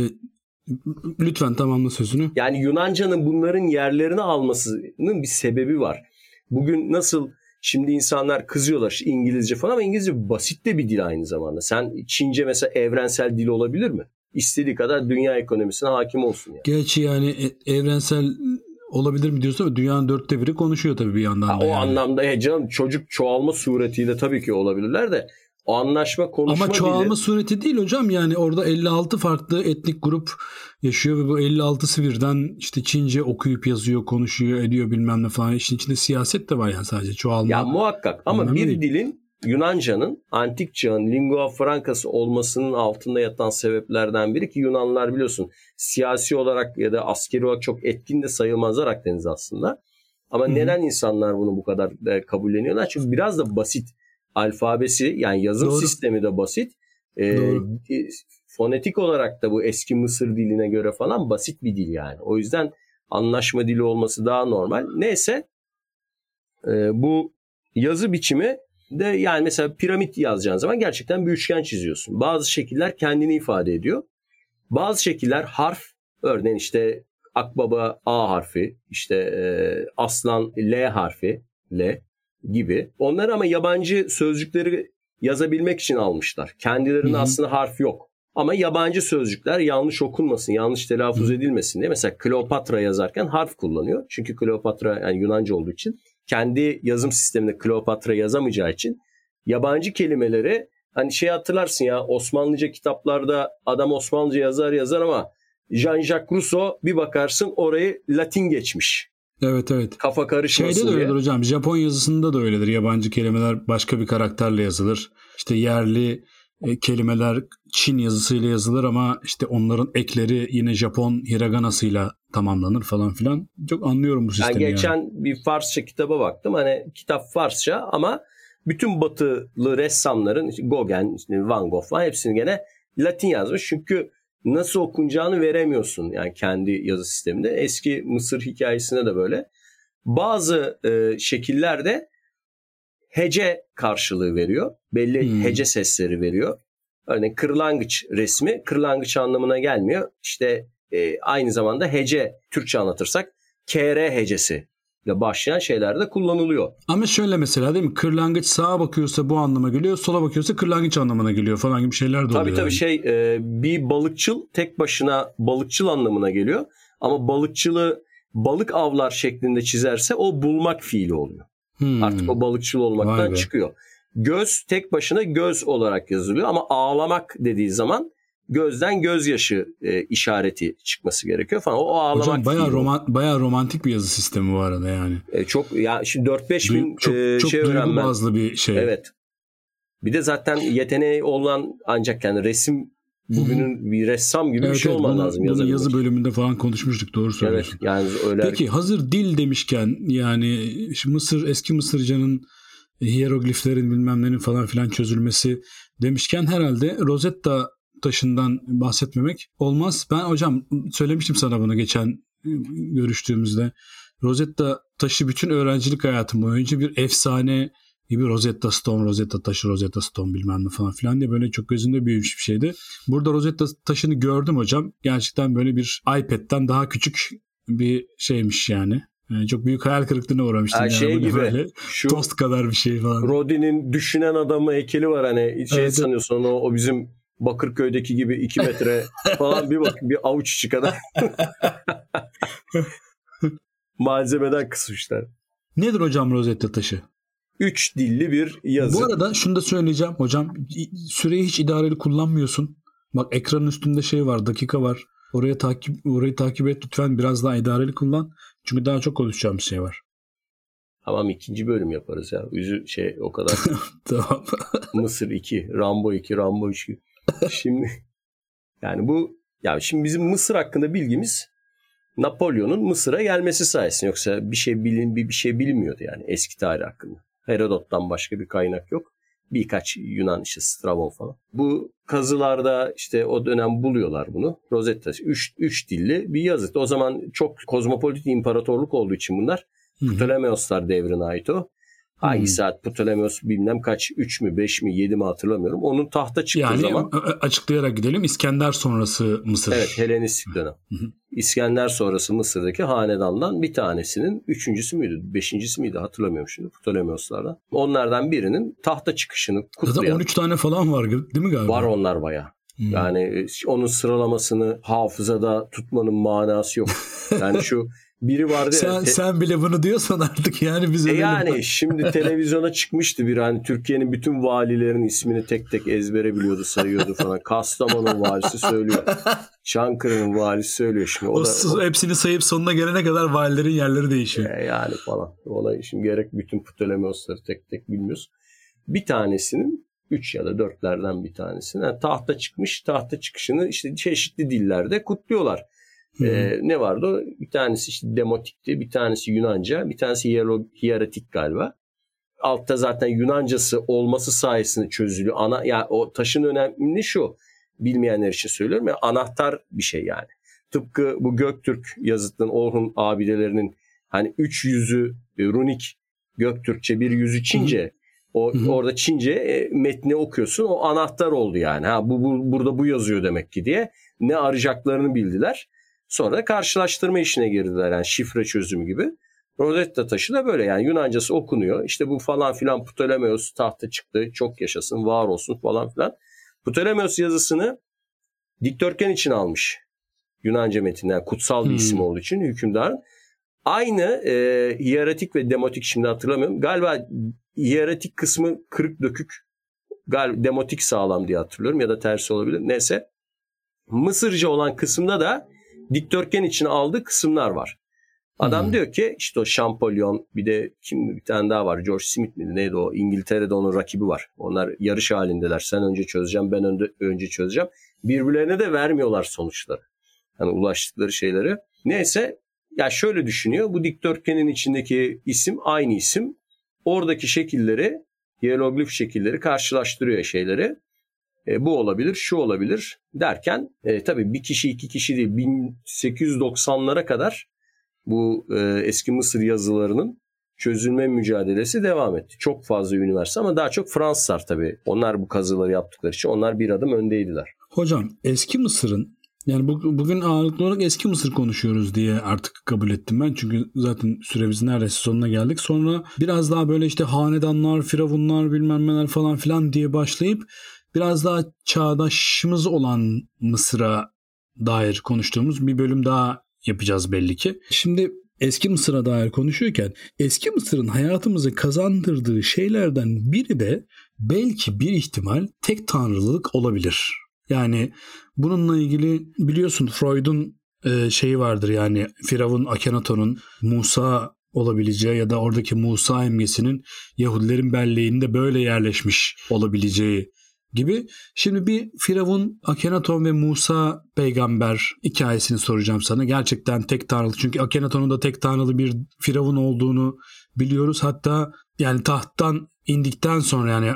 lütfen tamamla sözünü. Yani Yunanca'nın bunların yerlerini almasının bir sebebi var. Bugün nasıl Şimdi insanlar kızıyorlar işte İngilizce falan ama İngilizce basit de bir dil aynı zamanda. Sen Çince mesela evrensel dil olabilir mi? İstediği kadar dünya ekonomisine hakim olsun yani. Gerçi yani e, evrensel olabilir mi diyorsun ama dünyanın dörtte biri konuşuyor tabii bir yandan da. o yani. anlamda ya canım çocuk çoğalma suretiyle tabii ki olabilirler de o anlaşma konuşma Ama çoğalma dili... sureti değil hocam yani orada 56 farklı etnik grup yaşıyor ve bu 56'sı birden işte Çince okuyup yazıyor, konuşuyor, ediyor bilmem ne falan. İşin içinde siyaset de var yani sadece çoğalma. Ya muhakkak ama bir değil. dilin Yunanca'nın antik çağın lingua francası olmasının altında yatan sebeplerden biri ki Yunanlar biliyorsun siyasi olarak ya da askeri olarak çok etkin de sayılmazlar Akdeniz aslında. Ama Hı-hı. neden insanlar bunu bu kadar kabulleniyorlar? Çünkü biraz da basit alfabesi yani yazım Doğru. sistemi de basit. Ee, fonetik olarak da bu eski Mısır diline göre falan basit bir dil yani. O yüzden anlaşma dili olması daha normal. Neyse e, bu yazı biçimi de yani mesela piramit yazacağın zaman gerçekten bir üçgen çiziyorsun. Bazı şekiller kendini ifade ediyor. Bazı şekiller harf örneğin işte akbaba A harfi, işte e, aslan L harfi, L gibi. Onlar ama yabancı sözcükleri yazabilmek için almışlar. Kendilerinde Hı-hı. aslında harf yok. Ama yabancı sözcükler yanlış okunmasın, yanlış telaffuz edilmesin diye mesela Kleopatra yazarken harf kullanıyor. Çünkü Kleopatra yani Yunanca olduğu için kendi yazım sisteminde Kleopatra yazamayacağı için yabancı kelimeleri hani şey hatırlarsın ya Osmanlıca kitaplarda adam Osmanlıca yazar yazar ama Jean-Jacques Rousseau bir bakarsın orayı Latin geçmiş. Evet evet. Kafa karışmasın Şeyde de öyledir diye. hocam. Japon yazısında da öyledir. Yabancı kelimeler başka bir karakterle yazılır. İşte yerli e, kelimeler Çin yazısıyla yazılır ama işte onların ekleri yine Japon hiraganasıyla tamamlanır falan filan. Çok anlıyorum bu sistemi. Yani geçen yani. bir Farsça kitaba baktım. Hani kitap Farsça ama bütün batılı ressamların işte Gauguin, işte Van Gogh falan hepsini gene Latin yazmış. Çünkü nasıl okunacağını veremiyorsun yani kendi yazı sisteminde. Eski Mısır hikayesinde de böyle. Bazı e, şekillerde hece karşılığı veriyor. Belli hmm. hece sesleri veriyor. Örneğin kırlangıç resmi kırlangıç anlamına gelmiyor. İşte e, aynı zamanda hece Türkçe anlatırsak KR hecesi ile başlayan şeyler de kullanılıyor. Ama şöyle mesela değil mi? Kırlangıç sağa bakıyorsa bu anlama geliyor, sola bakıyorsa kırlangıç anlamına geliyor falan gibi şeyler de oluyor. Tabii tabii yani. şey e, bir balıkçıl tek başına balıkçıl anlamına geliyor. Ama balıkçılı balık avlar şeklinde çizerse o bulmak fiili oluyor. Hmm. Artık o balıkçıl olmaktan çıkıyor. Göz tek başına göz olarak yazılıyor ama ağlamak dediği zaman gözden gözyaşı e, işareti çıkması gerekiyor falan. O, o ağlamak Hocam bayağı, roman, bayağı romantik bir yazı sistemi bu arada yani. E, çok ya şimdi 4-5 bin çok, e, çok şey öğrenmem. bazlı bir şey. Evet. Bir de zaten yeteneği olan ancak yani resim bugünün bir ressam gibi evet, bir şey evet, olman bunu, lazım. Bunu yazı bölümünde falan konuşmuştuk doğru söylüyorsun. Evet yani öyle. Peki hazır dil demişken yani Mısır eski Mısırcanın hierogliflerin bilmem nenin falan filan çözülmesi demişken herhalde Rosetta taşından bahsetmemek olmaz. Ben hocam söylemiştim sana bunu geçen e, görüştüğümüzde. Rosetta taşı bütün öğrencilik hayatım boyunca bir efsane gibi Rosetta Stone, Rosetta taşı, Rosetta Stone bilmem ne falan filan diye böyle çok gözünde büyümüş bir şeydi. Burada Rosetta taşını gördüm hocam. Gerçekten böyle bir iPad'den daha küçük bir şeymiş yani. Yani çok büyük hayal kırıklığına uğramıştım. Yani şey gibi. Böyle şu tost kadar bir şey falan. Rodin'in düşünen adamı heykeli var hani şey evet, sanıyorsun o, o bizim Bakırköy'deki gibi 2 metre falan bir bak bir avuç içi kadar malzemeden kısmışlar. Nedir hocam Rosetta taşı? Üç dilli bir yazı. Bu arada şunu da söyleyeceğim hocam. Süreyi hiç idareli kullanmıyorsun. Bak ekranın üstünde şey var, dakika var. Oraya takip orayı takip et lütfen biraz daha idareli kullan. Çünkü daha çok konuşacağım bir şey var. Tamam ikinci bölüm yaparız ya. Yüzü şey o kadar. tamam. Mısır 2, Rambo 2, Rambo 3. Şimdi yani bu ya şimdi bizim Mısır hakkında bilgimiz Napolyon'un Mısır'a gelmesi sayesinde yoksa bir şey bilin bir, bir şey bilmiyordu yani eski tarih hakkında. Herodot'tan başka bir kaynak yok. Birkaç Yunan işte Strabon falan. Bu kazılarda işte o dönem buluyorlar bunu. Rosetta üç, üç dilli bir yazıt. O zaman çok kozmopolit imparatorluk olduğu için bunlar Ptolemaioslar devrine ait o. Hangi hmm. saat Ptolemaios bilmem kaç 3 mü 5 mi 7 mi hatırlamıyorum. Onun tahta çıktığı yani, zaman. açıklayarak gidelim İskender sonrası Mısır. Evet Helenistik dönem. İskender sonrası Mısır'daki hanedandan bir tanesinin üçüncüsü müydü beşincisi miydi hatırlamıyorum şimdi Ptolemaioslardan. Onlardan birinin tahta çıkışını kutlayan. Zaten 13 tane falan var değil mi galiba? Var onlar baya. Hmm. Yani onun sıralamasını hafızada tutmanın manası yok. Yani şu biri vardı sen, ya. Te- sen bile bunu diyorsan artık yani biz e Yani mi? şimdi televizyona çıkmıştı bir hani Türkiye'nin bütün valilerin ismini tek tek ezbere biliyordu sayıyordu falan. Kastamonu valisi söylüyor. Çankırı'nın valisi söylüyor şimdi. O, o, da, o hepsini sayıp sonuna gelene kadar valilerin yerleri değişiyor. E yani falan. Ona şimdi gerek bütün Ptolemosları tek tek bilmiyoruz. Bir tanesinin 3 ya da 4'lerden bir tanesinin yani tahta çıkmış. Tahta çıkışını işte çeşitli dillerde kutluyorlar. Ee, ne vardı? Bir tanesi işte demotikti, bir tanesi Yunanca, bir tanesi hieratik galiba. Altta zaten Yunancası olması sayesinde çözülüyor. Ana yani o taşın önemli şu. Bilmeyenler için söylüyorum ya anahtar bir şey yani. Tıpkı bu Göktürk yazıtının Orhun abidelerinin hani üç yüzü e, runik Göktürkçe bir yüzü Çince. O Hı-hı. orada Çince e, metni okuyorsun. O anahtar oldu yani. Ha bu, bu burada bu yazıyor demek ki diye. Ne arayacaklarını bildiler. Sonra karşılaştırma işine girdiler yani şifre çözümü gibi. Rosetta taşı da böyle yani Yunancası okunuyor. İşte bu falan filan Ptolemaios tahta çıktı. Çok yaşasın, var olsun falan filan. Ptolemaios yazısını dikdörtgen için almış. Yunanca metinden kutsal bir hmm. isim olduğu için hükümdarın. Aynı e, hieratik ve demotik şimdi hatırlamıyorum. Galiba hieratik kısmı kırık dökük. Galiba demotik sağlam diye hatırlıyorum ya da tersi olabilir. Neyse. Mısırca olan kısımda da dikdörtgen için aldığı kısımlar var. Adam hmm. diyor ki işte o Champollion bir de kim bir tane daha var George Smith miydi neydi o İngiltere'de onun rakibi var. Onlar yarış halindeler. Sen önce çözeceğim ben önce, önce çözeceğim. Birbirlerine de vermiyorlar sonuçları. Hani ulaştıkları şeyleri. Neyse ya şöyle düşünüyor. Bu dikdörtgenin içindeki isim aynı isim. Oradaki şekilleri, hieroglif şekilleri karşılaştırıyor şeyleri. E, bu olabilir, şu olabilir derken e, tabii bir kişi iki kişi değil 1890'lara kadar bu e, eski Mısır yazılarının çözülme mücadelesi devam etti. Çok fazla üniversite ama daha çok Fransızlar tabii. Onlar bu kazıları yaptıkları için onlar bir adım öndeydiler. Hocam eski Mısır'ın yani bugün ağırlıklı olarak eski Mısır konuşuyoruz diye artık kabul ettim ben. Çünkü zaten süremizin neredeyse sonuna geldik. Sonra biraz daha böyle işte hanedanlar, firavunlar bilmem neler falan filan diye başlayıp biraz daha çağdaşımız olan Mısır'a dair konuştuğumuz bir bölüm daha yapacağız belli ki. Şimdi eski Mısır'a dair konuşuyorken eski Mısır'ın hayatımızı kazandırdığı şeylerden biri de belki bir ihtimal tek tanrılılık olabilir. Yani bununla ilgili biliyorsun Freud'un e, şeyi vardır yani Firavun Akhenaton'un Musa olabileceği ya da oradaki Musa imgesinin Yahudilerin belleğinde böyle yerleşmiş olabileceği gibi. Şimdi bir Firavun, Akenaton ve Musa peygamber hikayesini soracağım sana. Gerçekten tek tanrılı. Çünkü Akenaton'un da tek tanrılı bir Firavun olduğunu biliyoruz. Hatta yani tahttan indikten sonra yani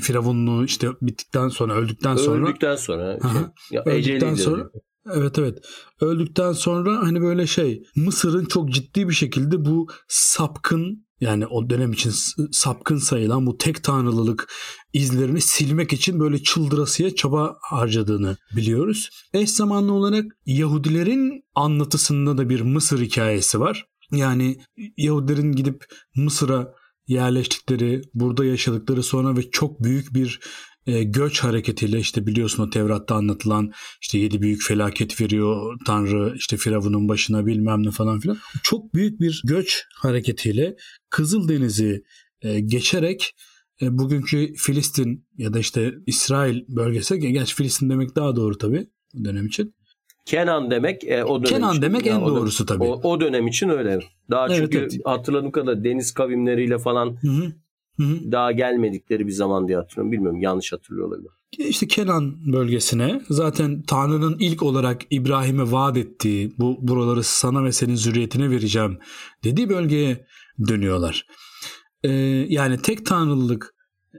Firavunluğu işte bittikten sonra öldükten sonra öldükten sonra şey, ya öldükten sonra Evet evet. Öldükten sonra hani böyle şey Mısır'ın çok ciddi bir şekilde bu sapkın yani o dönem için sapkın sayılan bu tek tanrılılık izlerini silmek için böyle çıldırasıya çaba harcadığını biliyoruz. Eş zamanlı olarak Yahudilerin anlatısında da bir Mısır hikayesi var. Yani Yahudilerin gidip Mısır'a yerleştikleri, burada yaşadıkları sonra ve çok büyük bir e, göç hareketiyle işte biliyorsun o Tevrat'ta anlatılan işte yedi büyük felaket veriyor Tanrı işte Firavun'un başına bilmem ne falan filan. Çok büyük bir göç hareketiyle Kızıldeniz'i e, geçerek e, bugünkü Filistin ya da işte İsrail bölgesi, gerçi Filistin demek daha doğru tabii dönem için. Kenan demek e, o dönem Kenan için. demek Yani en doğrusu tabii. O, o dönem için öyle. Daha Evet, çünkü evet. hatırladığım kadarıyla deniz kavimleriyle falan Hı hı. Hı hı. daha gelmedikleri bir zaman diye hatırlıyorum. Bilmiyorum yanlış hatırlıyor olabilirim. İşte Kenan bölgesine zaten Tanrı'nın ilk olarak İbrahim'e vaat ettiği bu buraları sana ve senin zürriyetine vereceğim dediği bölgeye dönüyorlar. Ee, yani tek tanrılılık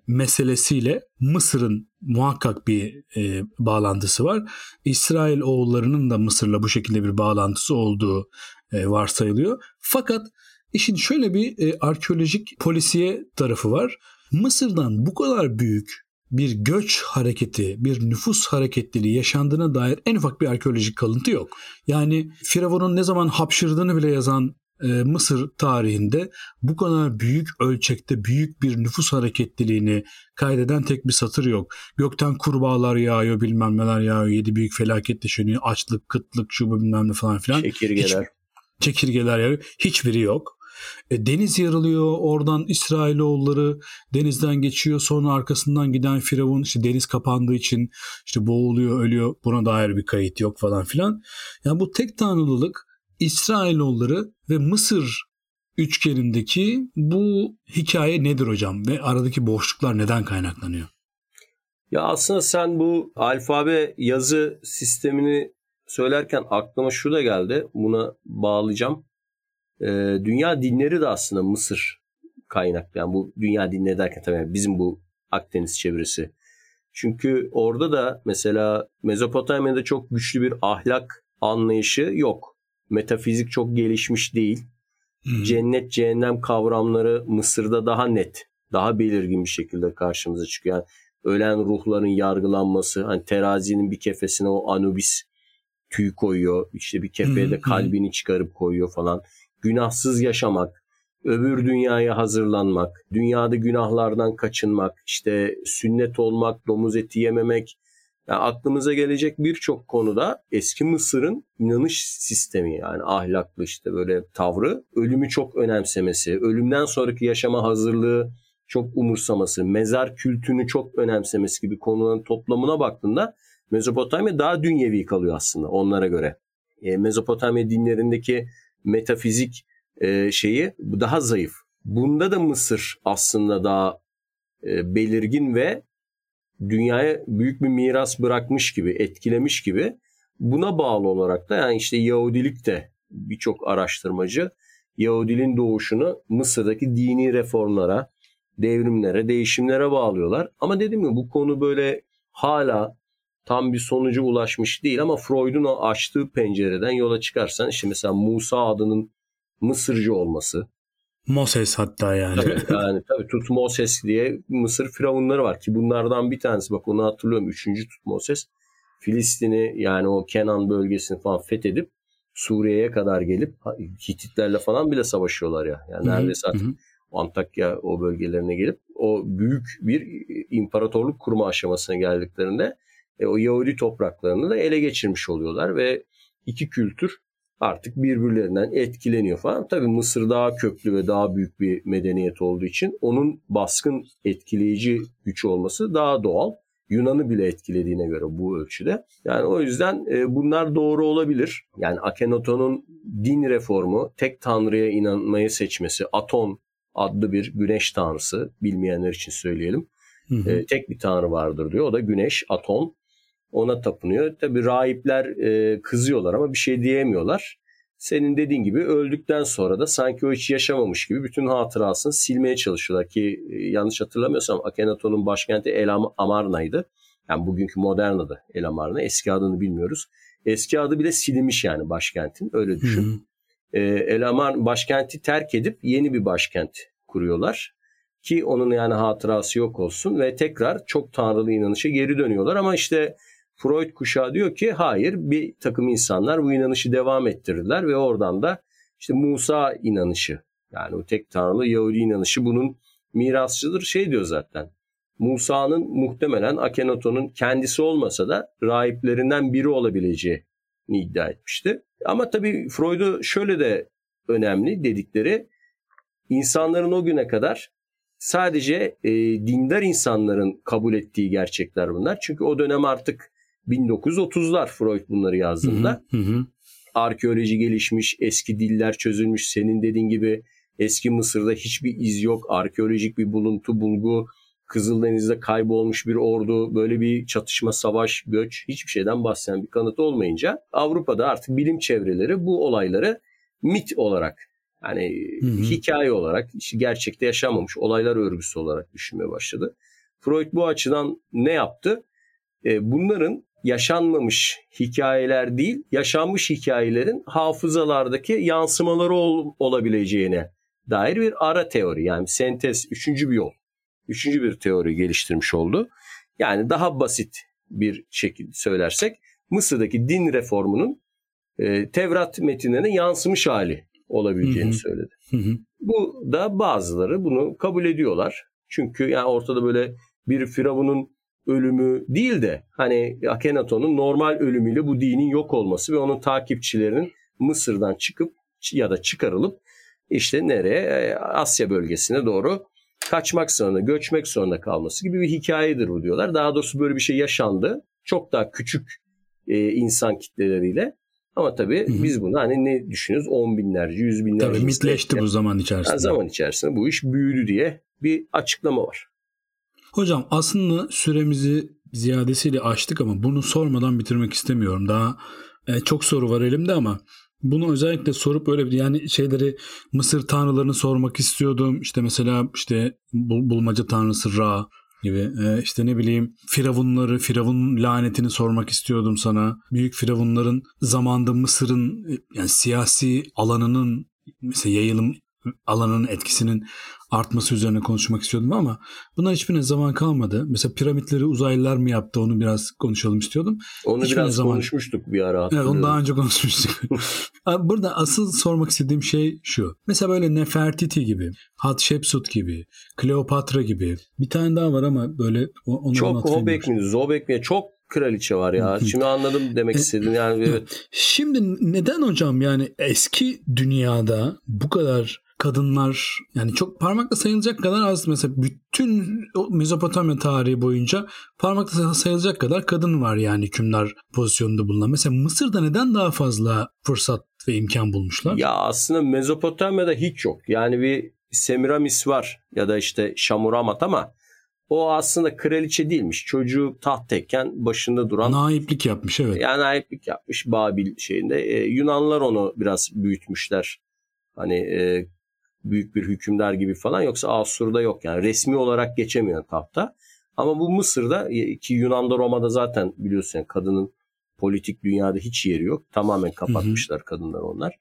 meselesiyle Mısır'ın muhakkak bir e, bağlantısı var. İsrail oğullarının da Mısır'la bu şekilde bir bağlantısı olduğu e, varsayılıyor. Fakat işin şöyle bir e, arkeolojik polisiye tarafı var. Mısır'dan bu kadar büyük bir göç hareketi, bir nüfus hareketliliği yaşandığına dair en ufak bir arkeolojik kalıntı yok. Yani Firavun'un ne zaman hapşırdığını bile yazan e, Mısır tarihinde bu kadar büyük ölçekte büyük bir nüfus hareketliliğini kaydeden tek bir satır yok. Gökten kurbağalar yağıyor, bilmem neler yağıyor, yedi büyük felaket yaşanıyor, açlık, kıtlık, şu bu bilmem ne falan filan. Çekirgeler. Çekirgeler yağıyor. Hiçbiri yok. E, deniz yarılıyor. Oradan İsrailoğulları denizden geçiyor. Sonra arkasından giden Firavun işte deniz kapandığı için işte boğuluyor, ölüyor. Buna dair bir kayıt yok falan filan. Yani bu tek tanrılılık İsrailoğulları ve Mısır üçgenindeki bu hikaye nedir hocam? Ve aradaki boşluklar neden kaynaklanıyor? Ya aslında sen bu alfabe yazı sistemini söylerken aklıma şu da geldi. Buna bağlayacağım. Ee, dünya dinleri de aslında Mısır kaynaklı. Yani bu dünya dinleri derken tabii bizim bu Akdeniz çevresi. Çünkü orada da mesela Mezopotamya'da çok güçlü bir ahlak anlayışı yok. Metafizik çok gelişmiş değil. Hmm. Cennet cehennem kavramları Mısır'da daha net, daha belirgin bir şekilde karşımıza çıkıyor. Yani ölen ruhların yargılanması, hani terazinin bir kefesine o Anubis tüy koyuyor, işte bir kefeye de kalbini çıkarıp koyuyor falan. Günahsız yaşamak, öbür dünyaya hazırlanmak, dünyada günahlardan kaçınmak, işte sünnet olmak, domuz eti yememek, yani aklımıza gelecek birçok konuda eski Mısır'ın inanış sistemi yani ahlaklı işte böyle tavrı ölümü çok önemsemesi, ölümden sonraki yaşama hazırlığı çok umursaması, mezar kültünü çok önemsemesi gibi konuların toplamına baktığında Mezopotamya daha dünyevi kalıyor aslında onlara göre. E, Mezopotamya dinlerindeki metafizik e, şeyi daha zayıf. Bunda da Mısır aslında daha e, belirgin ve dünyaya büyük bir miras bırakmış gibi, etkilemiş gibi. Buna bağlı olarak da yani işte Yahudilik de birçok araştırmacı Yahudiliğin doğuşunu Mısır'daki dini reformlara, devrimlere, değişimlere bağlıyorlar. Ama dediğim gibi bu konu böyle hala tam bir sonuca ulaşmış değil ama Freud'un o açtığı pencereden yola çıkarsan işte mesela Musa adının Mısırcı olması. Moses hatta yani. Tabii, yani tabii Tutmoses diye Mısır firavunları var ki bunlardan bir tanesi bak onu hatırlıyorum. Üçüncü Tutmoses Filistin'i yani o Kenan bölgesini falan fethedip Suriye'ye kadar gelip Hititlerle falan bile savaşıyorlar ya. Yani neredeyse artık. Antakya o bölgelerine gelip o büyük bir imparatorluk kurma aşamasına geldiklerinde e, o Yahudi topraklarını da ele geçirmiş oluyorlar ve iki kültür artık birbirlerinden etkileniyor falan. Tabii Mısır daha köklü ve daha büyük bir medeniyet olduğu için onun baskın etkileyici güç olması daha doğal. Yunan'ı bile etkilediğine göre bu ölçüde. Yani o yüzden e, bunlar doğru olabilir. Yani Akhenaton'un din reformu, tek tanrıya inanmayı seçmesi, Aton adlı bir güneş tanrısı bilmeyenler için söyleyelim. Hı hı. E, tek bir tanrı vardır diyor. O da güneş, Aton. Ona tapınıyor. Tabi rahipler e, kızıyorlar ama bir şey diyemiyorlar. Senin dediğin gibi öldükten sonra da sanki o hiç yaşamamış gibi bütün hatırasını silmeye çalışıyorlar ki e, yanlış hatırlamıyorsam Akhenaton'un başkenti El Am- Amarna'ydı. Yani bugünkü modern adı El Amarna. Eski adını bilmiyoruz. Eski adı bile silinmiş yani başkentin. Öyle düşün. Hı hı. E, El Amar başkenti terk edip yeni bir başkent kuruyorlar. Ki onun yani hatırası yok olsun ve tekrar çok tanrılı inanışa geri dönüyorlar. Ama işte Freud kuşağı diyor ki hayır bir takım insanlar bu inanışı devam ettirdiler ve oradan da işte Musa inanışı yani o tek tanrılı Yahudi inanışı bunun mirasçıdır şey diyor zaten. Musa'nın muhtemelen Akhenaton'un kendisi olmasa da rahiplerinden biri olabileceğini iddia etmişti. Ama tabii Freud'u şöyle de önemli dedikleri insanların o güne kadar sadece e, dindar insanların kabul ettiği gerçekler bunlar. Çünkü o dönem artık 1930'lar Freud bunları yazdığında. Hı hı. Arkeoloji gelişmiş, eski diller çözülmüş. Senin dediğin gibi eski Mısır'da hiçbir iz yok. Arkeolojik bir buluntu, bulgu, Kızıldeniz'de kaybolmuş bir ordu, böyle bir çatışma, savaş, göç hiçbir şeyden bahseden bir kanıt olmayınca Avrupa'da artık bilim çevreleri bu olayları mit olarak yani hı hı. hikaye olarak gerçekte yaşanmamış olaylar örgüsü olarak düşünmeye başladı. Freud bu açıdan ne yaptı? E, bunların yaşanmamış hikayeler değil, yaşanmış hikayelerin hafızalardaki yansımaları ol, olabileceğine dair bir ara teori yani sentez, üçüncü bir yol. Üçüncü bir teori geliştirmiş oldu. Yani daha basit bir şekilde söylersek Mısır'daki din reformunun e, Tevrat metinlerine yansımış hali olabileceğini hı hı. söyledi. Hı hı. Bu da bazıları bunu kabul ediyorlar. Çünkü yani ortada böyle bir firavunun ölümü değil de hani Akhenaton'un normal ölümüyle bu dinin yok olması ve onun takipçilerinin Mısır'dan çıkıp ya da çıkarılıp işte nereye e, Asya bölgesine doğru kaçmak zorunda, göçmek zorunda kalması gibi bir hikayedir bu diyorlar. Daha doğrusu böyle bir şey yaşandı. Çok daha küçük e, insan kitleleriyle. Ama tabii Hı-hı. biz bunu hani ne düşünüyoruz? On binlerce, yüz binlerce. Tabii mitleşti bu zaman içerisinde. Yani zaman içerisinde bu iş büyüdü diye bir açıklama var. Hocam aslında süremizi ziyadesiyle açtık ama bunu sormadan bitirmek istemiyorum. Daha e, çok soru var elimde ama bunu özellikle sorup öyle bir yani şeyleri Mısır tanrılarını sormak istiyordum. İşte mesela işte bul, bulmaca tanrısı Ra gibi e, işte ne bileyim firavunları, firavun lanetini sormak istiyordum sana. Büyük firavunların zamanda Mısır'ın e, yani siyasi alanının mesela yayılım alanının etkisinin artması üzerine konuşmak istiyordum ama buna hiçbirine zaman kalmadı. Mesela piramitleri uzaylılar mı yaptı onu biraz konuşalım istiyordum. Onu hiçbirine biraz zaman... konuşmuştuk bir ara. Evet onu daha önce konuşmuştuk. Burada asıl sormak istediğim şey şu. Mesela böyle Nefertiti gibi, Hatshepsut gibi, Kleopatra gibi bir tane daha var ama böyle onu Çok Hobek mi, Zobek mi çok kraliçe var ya. Şimdi anladım demek e, istedim yani evet. Şimdi neden hocam yani eski dünyada bu kadar kadınlar yani çok parmakla sayılacak kadar az mesela bütün Mezopotamya tarihi boyunca parmakla sayılacak kadar kadın var yani hükümdar pozisyonunda bulunan. Mesela Mısır'da neden daha fazla fırsat ve imkan bulmuşlar? Ya aslında Mezopotamya'da hiç yok. Yani bir Semiramis var ya da işte Şamuramat ama o aslında kraliçe değilmiş. Çocuğu tahttayken başında duran. Naiplik yapmış evet. Yani naiplik yapmış Babil şeyinde. Ee, Yunanlar onu biraz büyütmüşler. Hani e, büyük bir hükümdar gibi falan yoksa Asur'da yok yani resmi olarak geçemiyor tahta. Ama bu Mısır'da e, ki Yunan'da Roma'da zaten biliyorsun yani kadının politik dünyada hiç yeri yok. Tamamen kapatmışlar hı hı. kadınlar onlar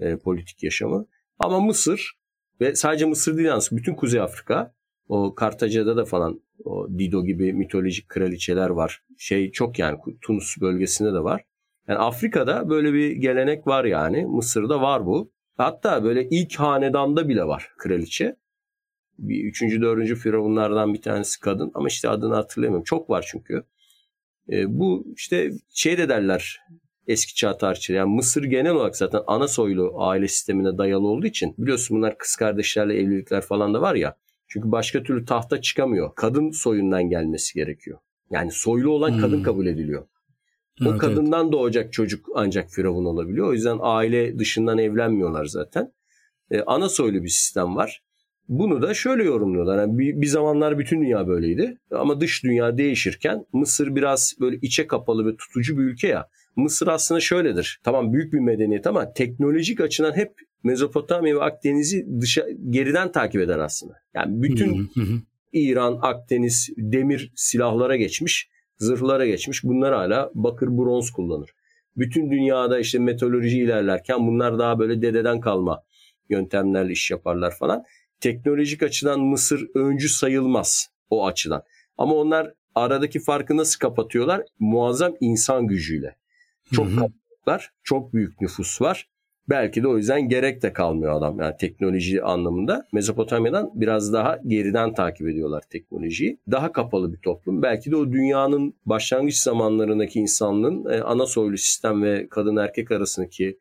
e, politik yaşamı. Ama Mısır ve sadece Mısır değil yalnız bütün Kuzey Afrika o Kartaca'da da falan o Dido gibi mitolojik kraliçeler var. Şey çok yani Tunus bölgesinde de var. Yani Afrika'da böyle bir gelenek var yani. Mısır'da var bu. Hatta böyle ilk hanedanda bile var kraliçe. Bir üçüncü, dördüncü firavunlardan bir tanesi kadın ama işte adını hatırlayamıyorum. Çok var çünkü. E, bu işte şey de derler eski çağ tarihçileri. Yani Mısır genel olarak zaten ana soylu aile sistemine dayalı olduğu için biliyorsun bunlar kız kardeşlerle evlilikler falan da var ya. Çünkü başka türlü tahta çıkamıyor. Kadın soyundan gelmesi gerekiyor. Yani soylu olan hmm. kadın kabul ediliyor. O evet, kadından evet. doğacak çocuk ancak firavun olabiliyor. O yüzden aile dışından evlenmiyorlar zaten. Ee, ana soylu bir sistem var. Bunu da şöyle yorumluyorlar. Yani bir, bir zamanlar bütün dünya böyleydi. Ama dış dünya değişirken Mısır biraz böyle içe kapalı ve tutucu bir ülke ya. Mısır aslında şöyledir. Tamam büyük bir medeniyet ama teknolojik açıdan hep Mezopotamya ve Akdeniz'i dışa geriden takip eder aslında. Yani bütün İran, Akdeniz demir silahlara geçmiş zırhlara geçmiş. Bunlar hala bakır bronz kullanır. Bütün dünyada işte metalurji ilerlerken bunlar daha böyle dededen kalma yöntemlerle iş yaparlar falan. Teknolojik açıdan Mısır öncü sayılmaz o açıdan. Ama onlar aradaki farkı nasıl kapatıyorlar? Muazzam insan gücüyle. Çok kapatlar, çok büyük nüfus var. Belki de o yüzden gerek de kalmıyor adam yani teknoloji anlamında. Mezopotamya'dan biraz daha geriden takip ediyorlar teknolojiyi. Daha kapalı bir toplum. Belki de o dünyanın başlangıç zamanlarındaki insanlığın e, ana soylu sistem ve kadın erkek arasındaki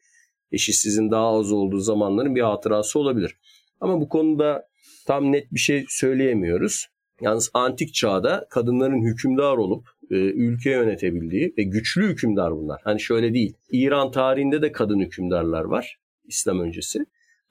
eşitsizliğin daha az olduğu zamanların bir hatırası olabilir. Ama bu konuda tam net bir şey söyleyemiyoruz. Yalnız antik çağda kadınların hükümdar olup ülke yönetebildiği ve güçlü hükümdar bunlar. Hani şöyle değil. İran tarihinde de kadın hükümdarlar var İslam öncesi.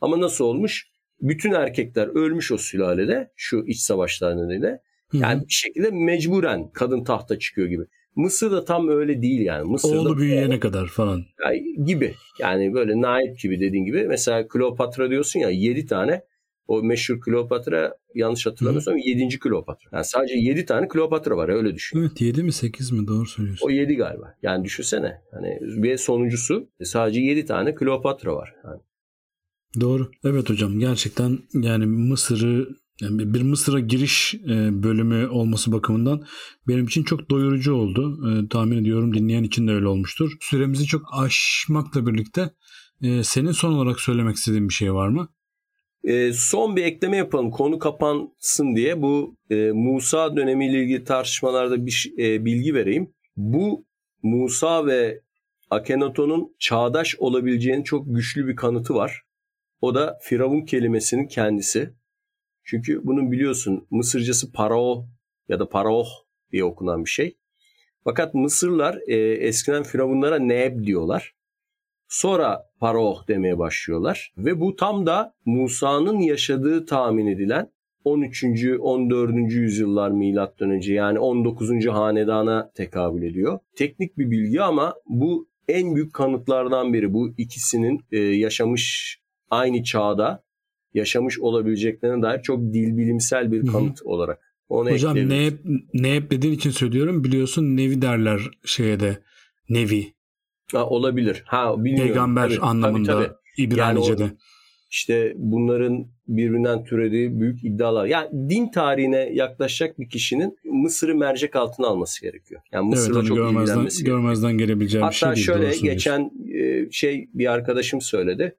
Ama nasıl olmuş? Bütün erkekler ölmüş o sülalede şu iç savaşlar nedeniyle. Yani bir şekilde mecburen kadın tahta çıkıyor gibi. Mısır'da tam öyle değil yani. Mısır'da Oğlu büyüyene kadar falan. Yani gibi. Yani böyle naip gibi dediğin gibi. Mesela Kleopatra diyorsun ya 7 tane o meşhur Kleopatra yanlış hatırlamıyorsam 7. Kleopatra. Yani sadece 7 tane Kleopatra var öyle düşün. Evet 7 mi 8 mi doğru söylüyorsun. O 7 galiba. Yani düşünsene. Hani bir sonuncusu sadece 7 tane Kleopatra var. Yani. Doğru. Evet hocam gerçekten yani Mısır'ı yani bir Mısır'a giriş e, bölümü olması bakımından benim için çok doyurucu oldu. E, tahmin ediyorum dinleyen için de öyle olmuştur. Süremizi çok aşmakla birlikte e, senin son olarak söylemek istediğin bir şey var mı? E, son bir ekleme yapalım konu kapansın diye bu e, Musa dönemiyle ilgili tartışmalarda bir e, bilgi vereyim. Bu Musa ve Akhenaton'un çağdaş olabileceğinin çok güçlü bir kanıtı var. O da Firavun kelimesinin kendisi. Çünkü bunun biliyorsun Mısırcası parao ya da paraoh diye okunan bir şey. Fakat Mısırlar e, eskiden Firavunlara Neb diyorlar. Sonra Paroh demeye başlıyorlar ve bu tam da Musa'nın yaşadığı tahmin edilen 13. 14. yüzyıllar milattan önce yani 19. hanedana tekabül ediyor. Teknik bir bilgi ama bu en büyük kanıtlardan biri. Bu ikisinin e, yaşamış aynı çağda yaşamış olabileceklerine dair çok dil bilimsel bir kanıt Hı-hı. olarak. Onu Hocam ne ne dediğin için söylüyorum. Biliyorsun Nevi derler şeye de. Nevi. Ha, olabilir. Ha bilmiyorum. Peygamber tabii, anlamında tabii, tabii. İbranice'de. Yani o, işte bunların birbirinden türediği büyük iddialar. Yani din tarihine yaklaşacak bir kişinin Mısır'ı mercek altına alması gerekiyor. Yani Mısır'la evet, çok görmezden, ilgilenmesi görmezden gelebileceğim Hatta bir şey değil. Hatta şöyle geçen e, şey bir arkadaşım söyledi.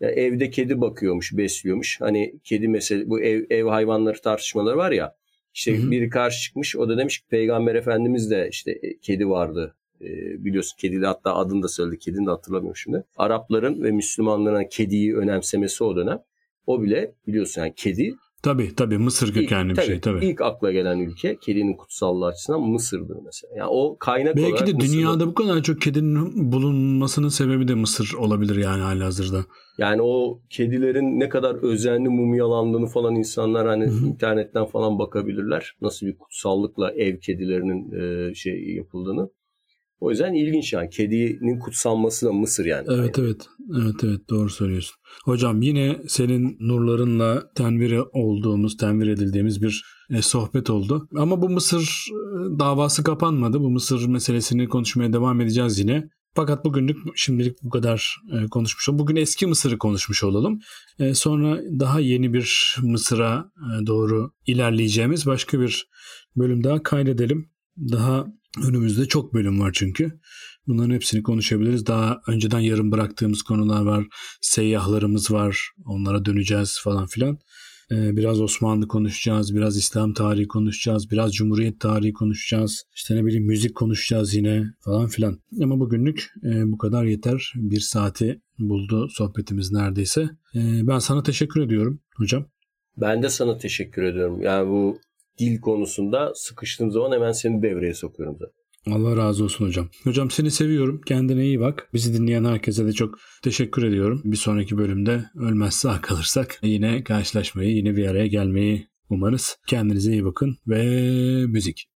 Ya evde kedi bakıyormuş, besliyormuş. Hani kedi mesele bu ev, ev hayvanları tartışmaları var ya. İşte Hı-hı. biri karşı çıkmış. O da demiş ki Peygamber Efendimiz de işte e, kedi vardı e, biliyorsun kedide hatta adını da söyledi. Kedini de hatırlamıyorum şimdi. Arapların ve Müslümanların kediyi önemsemesi o dönem. O bile biliyorsun yani kedi Tabii tabii Mısır kökenli ilk, bir şey tabii. İlk akla gelen ülke kedinin kutsallığı açısından Mısır'dır mesela. Yani o kaynak Belki olarak de Mısır'da... dünyada bu kadar çok kedinin bulunmasının sebebi de Mısır olabilir yani halihazırda. Yani o kedilerin ne kadar özenli mumyalandığını falan insanlar hani Hı-hı. internetten falan bakabilirler. Nasıl bir kutsallıkla ev kedilerinin e, şey yapıldığını. O yüzden ilginç yani. Kedinin kutsanması da Mısır yani. Evet evet. Evet evet doğru söylüyorsun. Hocam yine senin nurlarınla tenvir olduğumuz, tenvir edildiğimiz bir e, sohbet oldu. Ama bu Mısır e, davası kapanmadı. Bu Mısır meselesini konuşmaya devam edeceğiz yine. Fakat bugünlük şimdilik bu kadar e, konuşmuş olalım. Bugün eski Mısır'ı konuşmuş olalım. Sonra daha yeni bir Mısır'a doğru ilerleyeceğimiz başka bir bölüm daha kaydedelim. Daha Önümüzde çok bölüm var çünkü. Bunların hepsini konuşabiliriz. Daha önceden yarım bıraktığımız konular var. Seyyahlarımız var. Onlara döneceğiz falan filan. Ee, biraz Osmanlı konuşacağız. Biraz İslam tarihi konuşacağız. Biraz Cumhuriyet tarihi konuşacağız. İşte ne bileyim müzik konuşacağız yine falan filan. Ama bugünlük e, bu kadar yeter. Bir saati buldu sohbetimiz neredeyse. E, ben sana teşekkür ediyorum hocam. Ben de sana teşekkür ediyorum. Yani bu dil konusunda sıkıştığım zaman hemen seni devreye sokuyorum da. Allah razı olsun hocam. Hocam seni seviyorum. Kendine iyi bak. Bizi dinleyen herkese de çok teşekkür ediyorum. Bir sonraki bölümde ölmez sağ kalırsak yine karşılaşmayı, yine bir araya gelmeyi umarız. Kendinize iyi bakın ve müzik.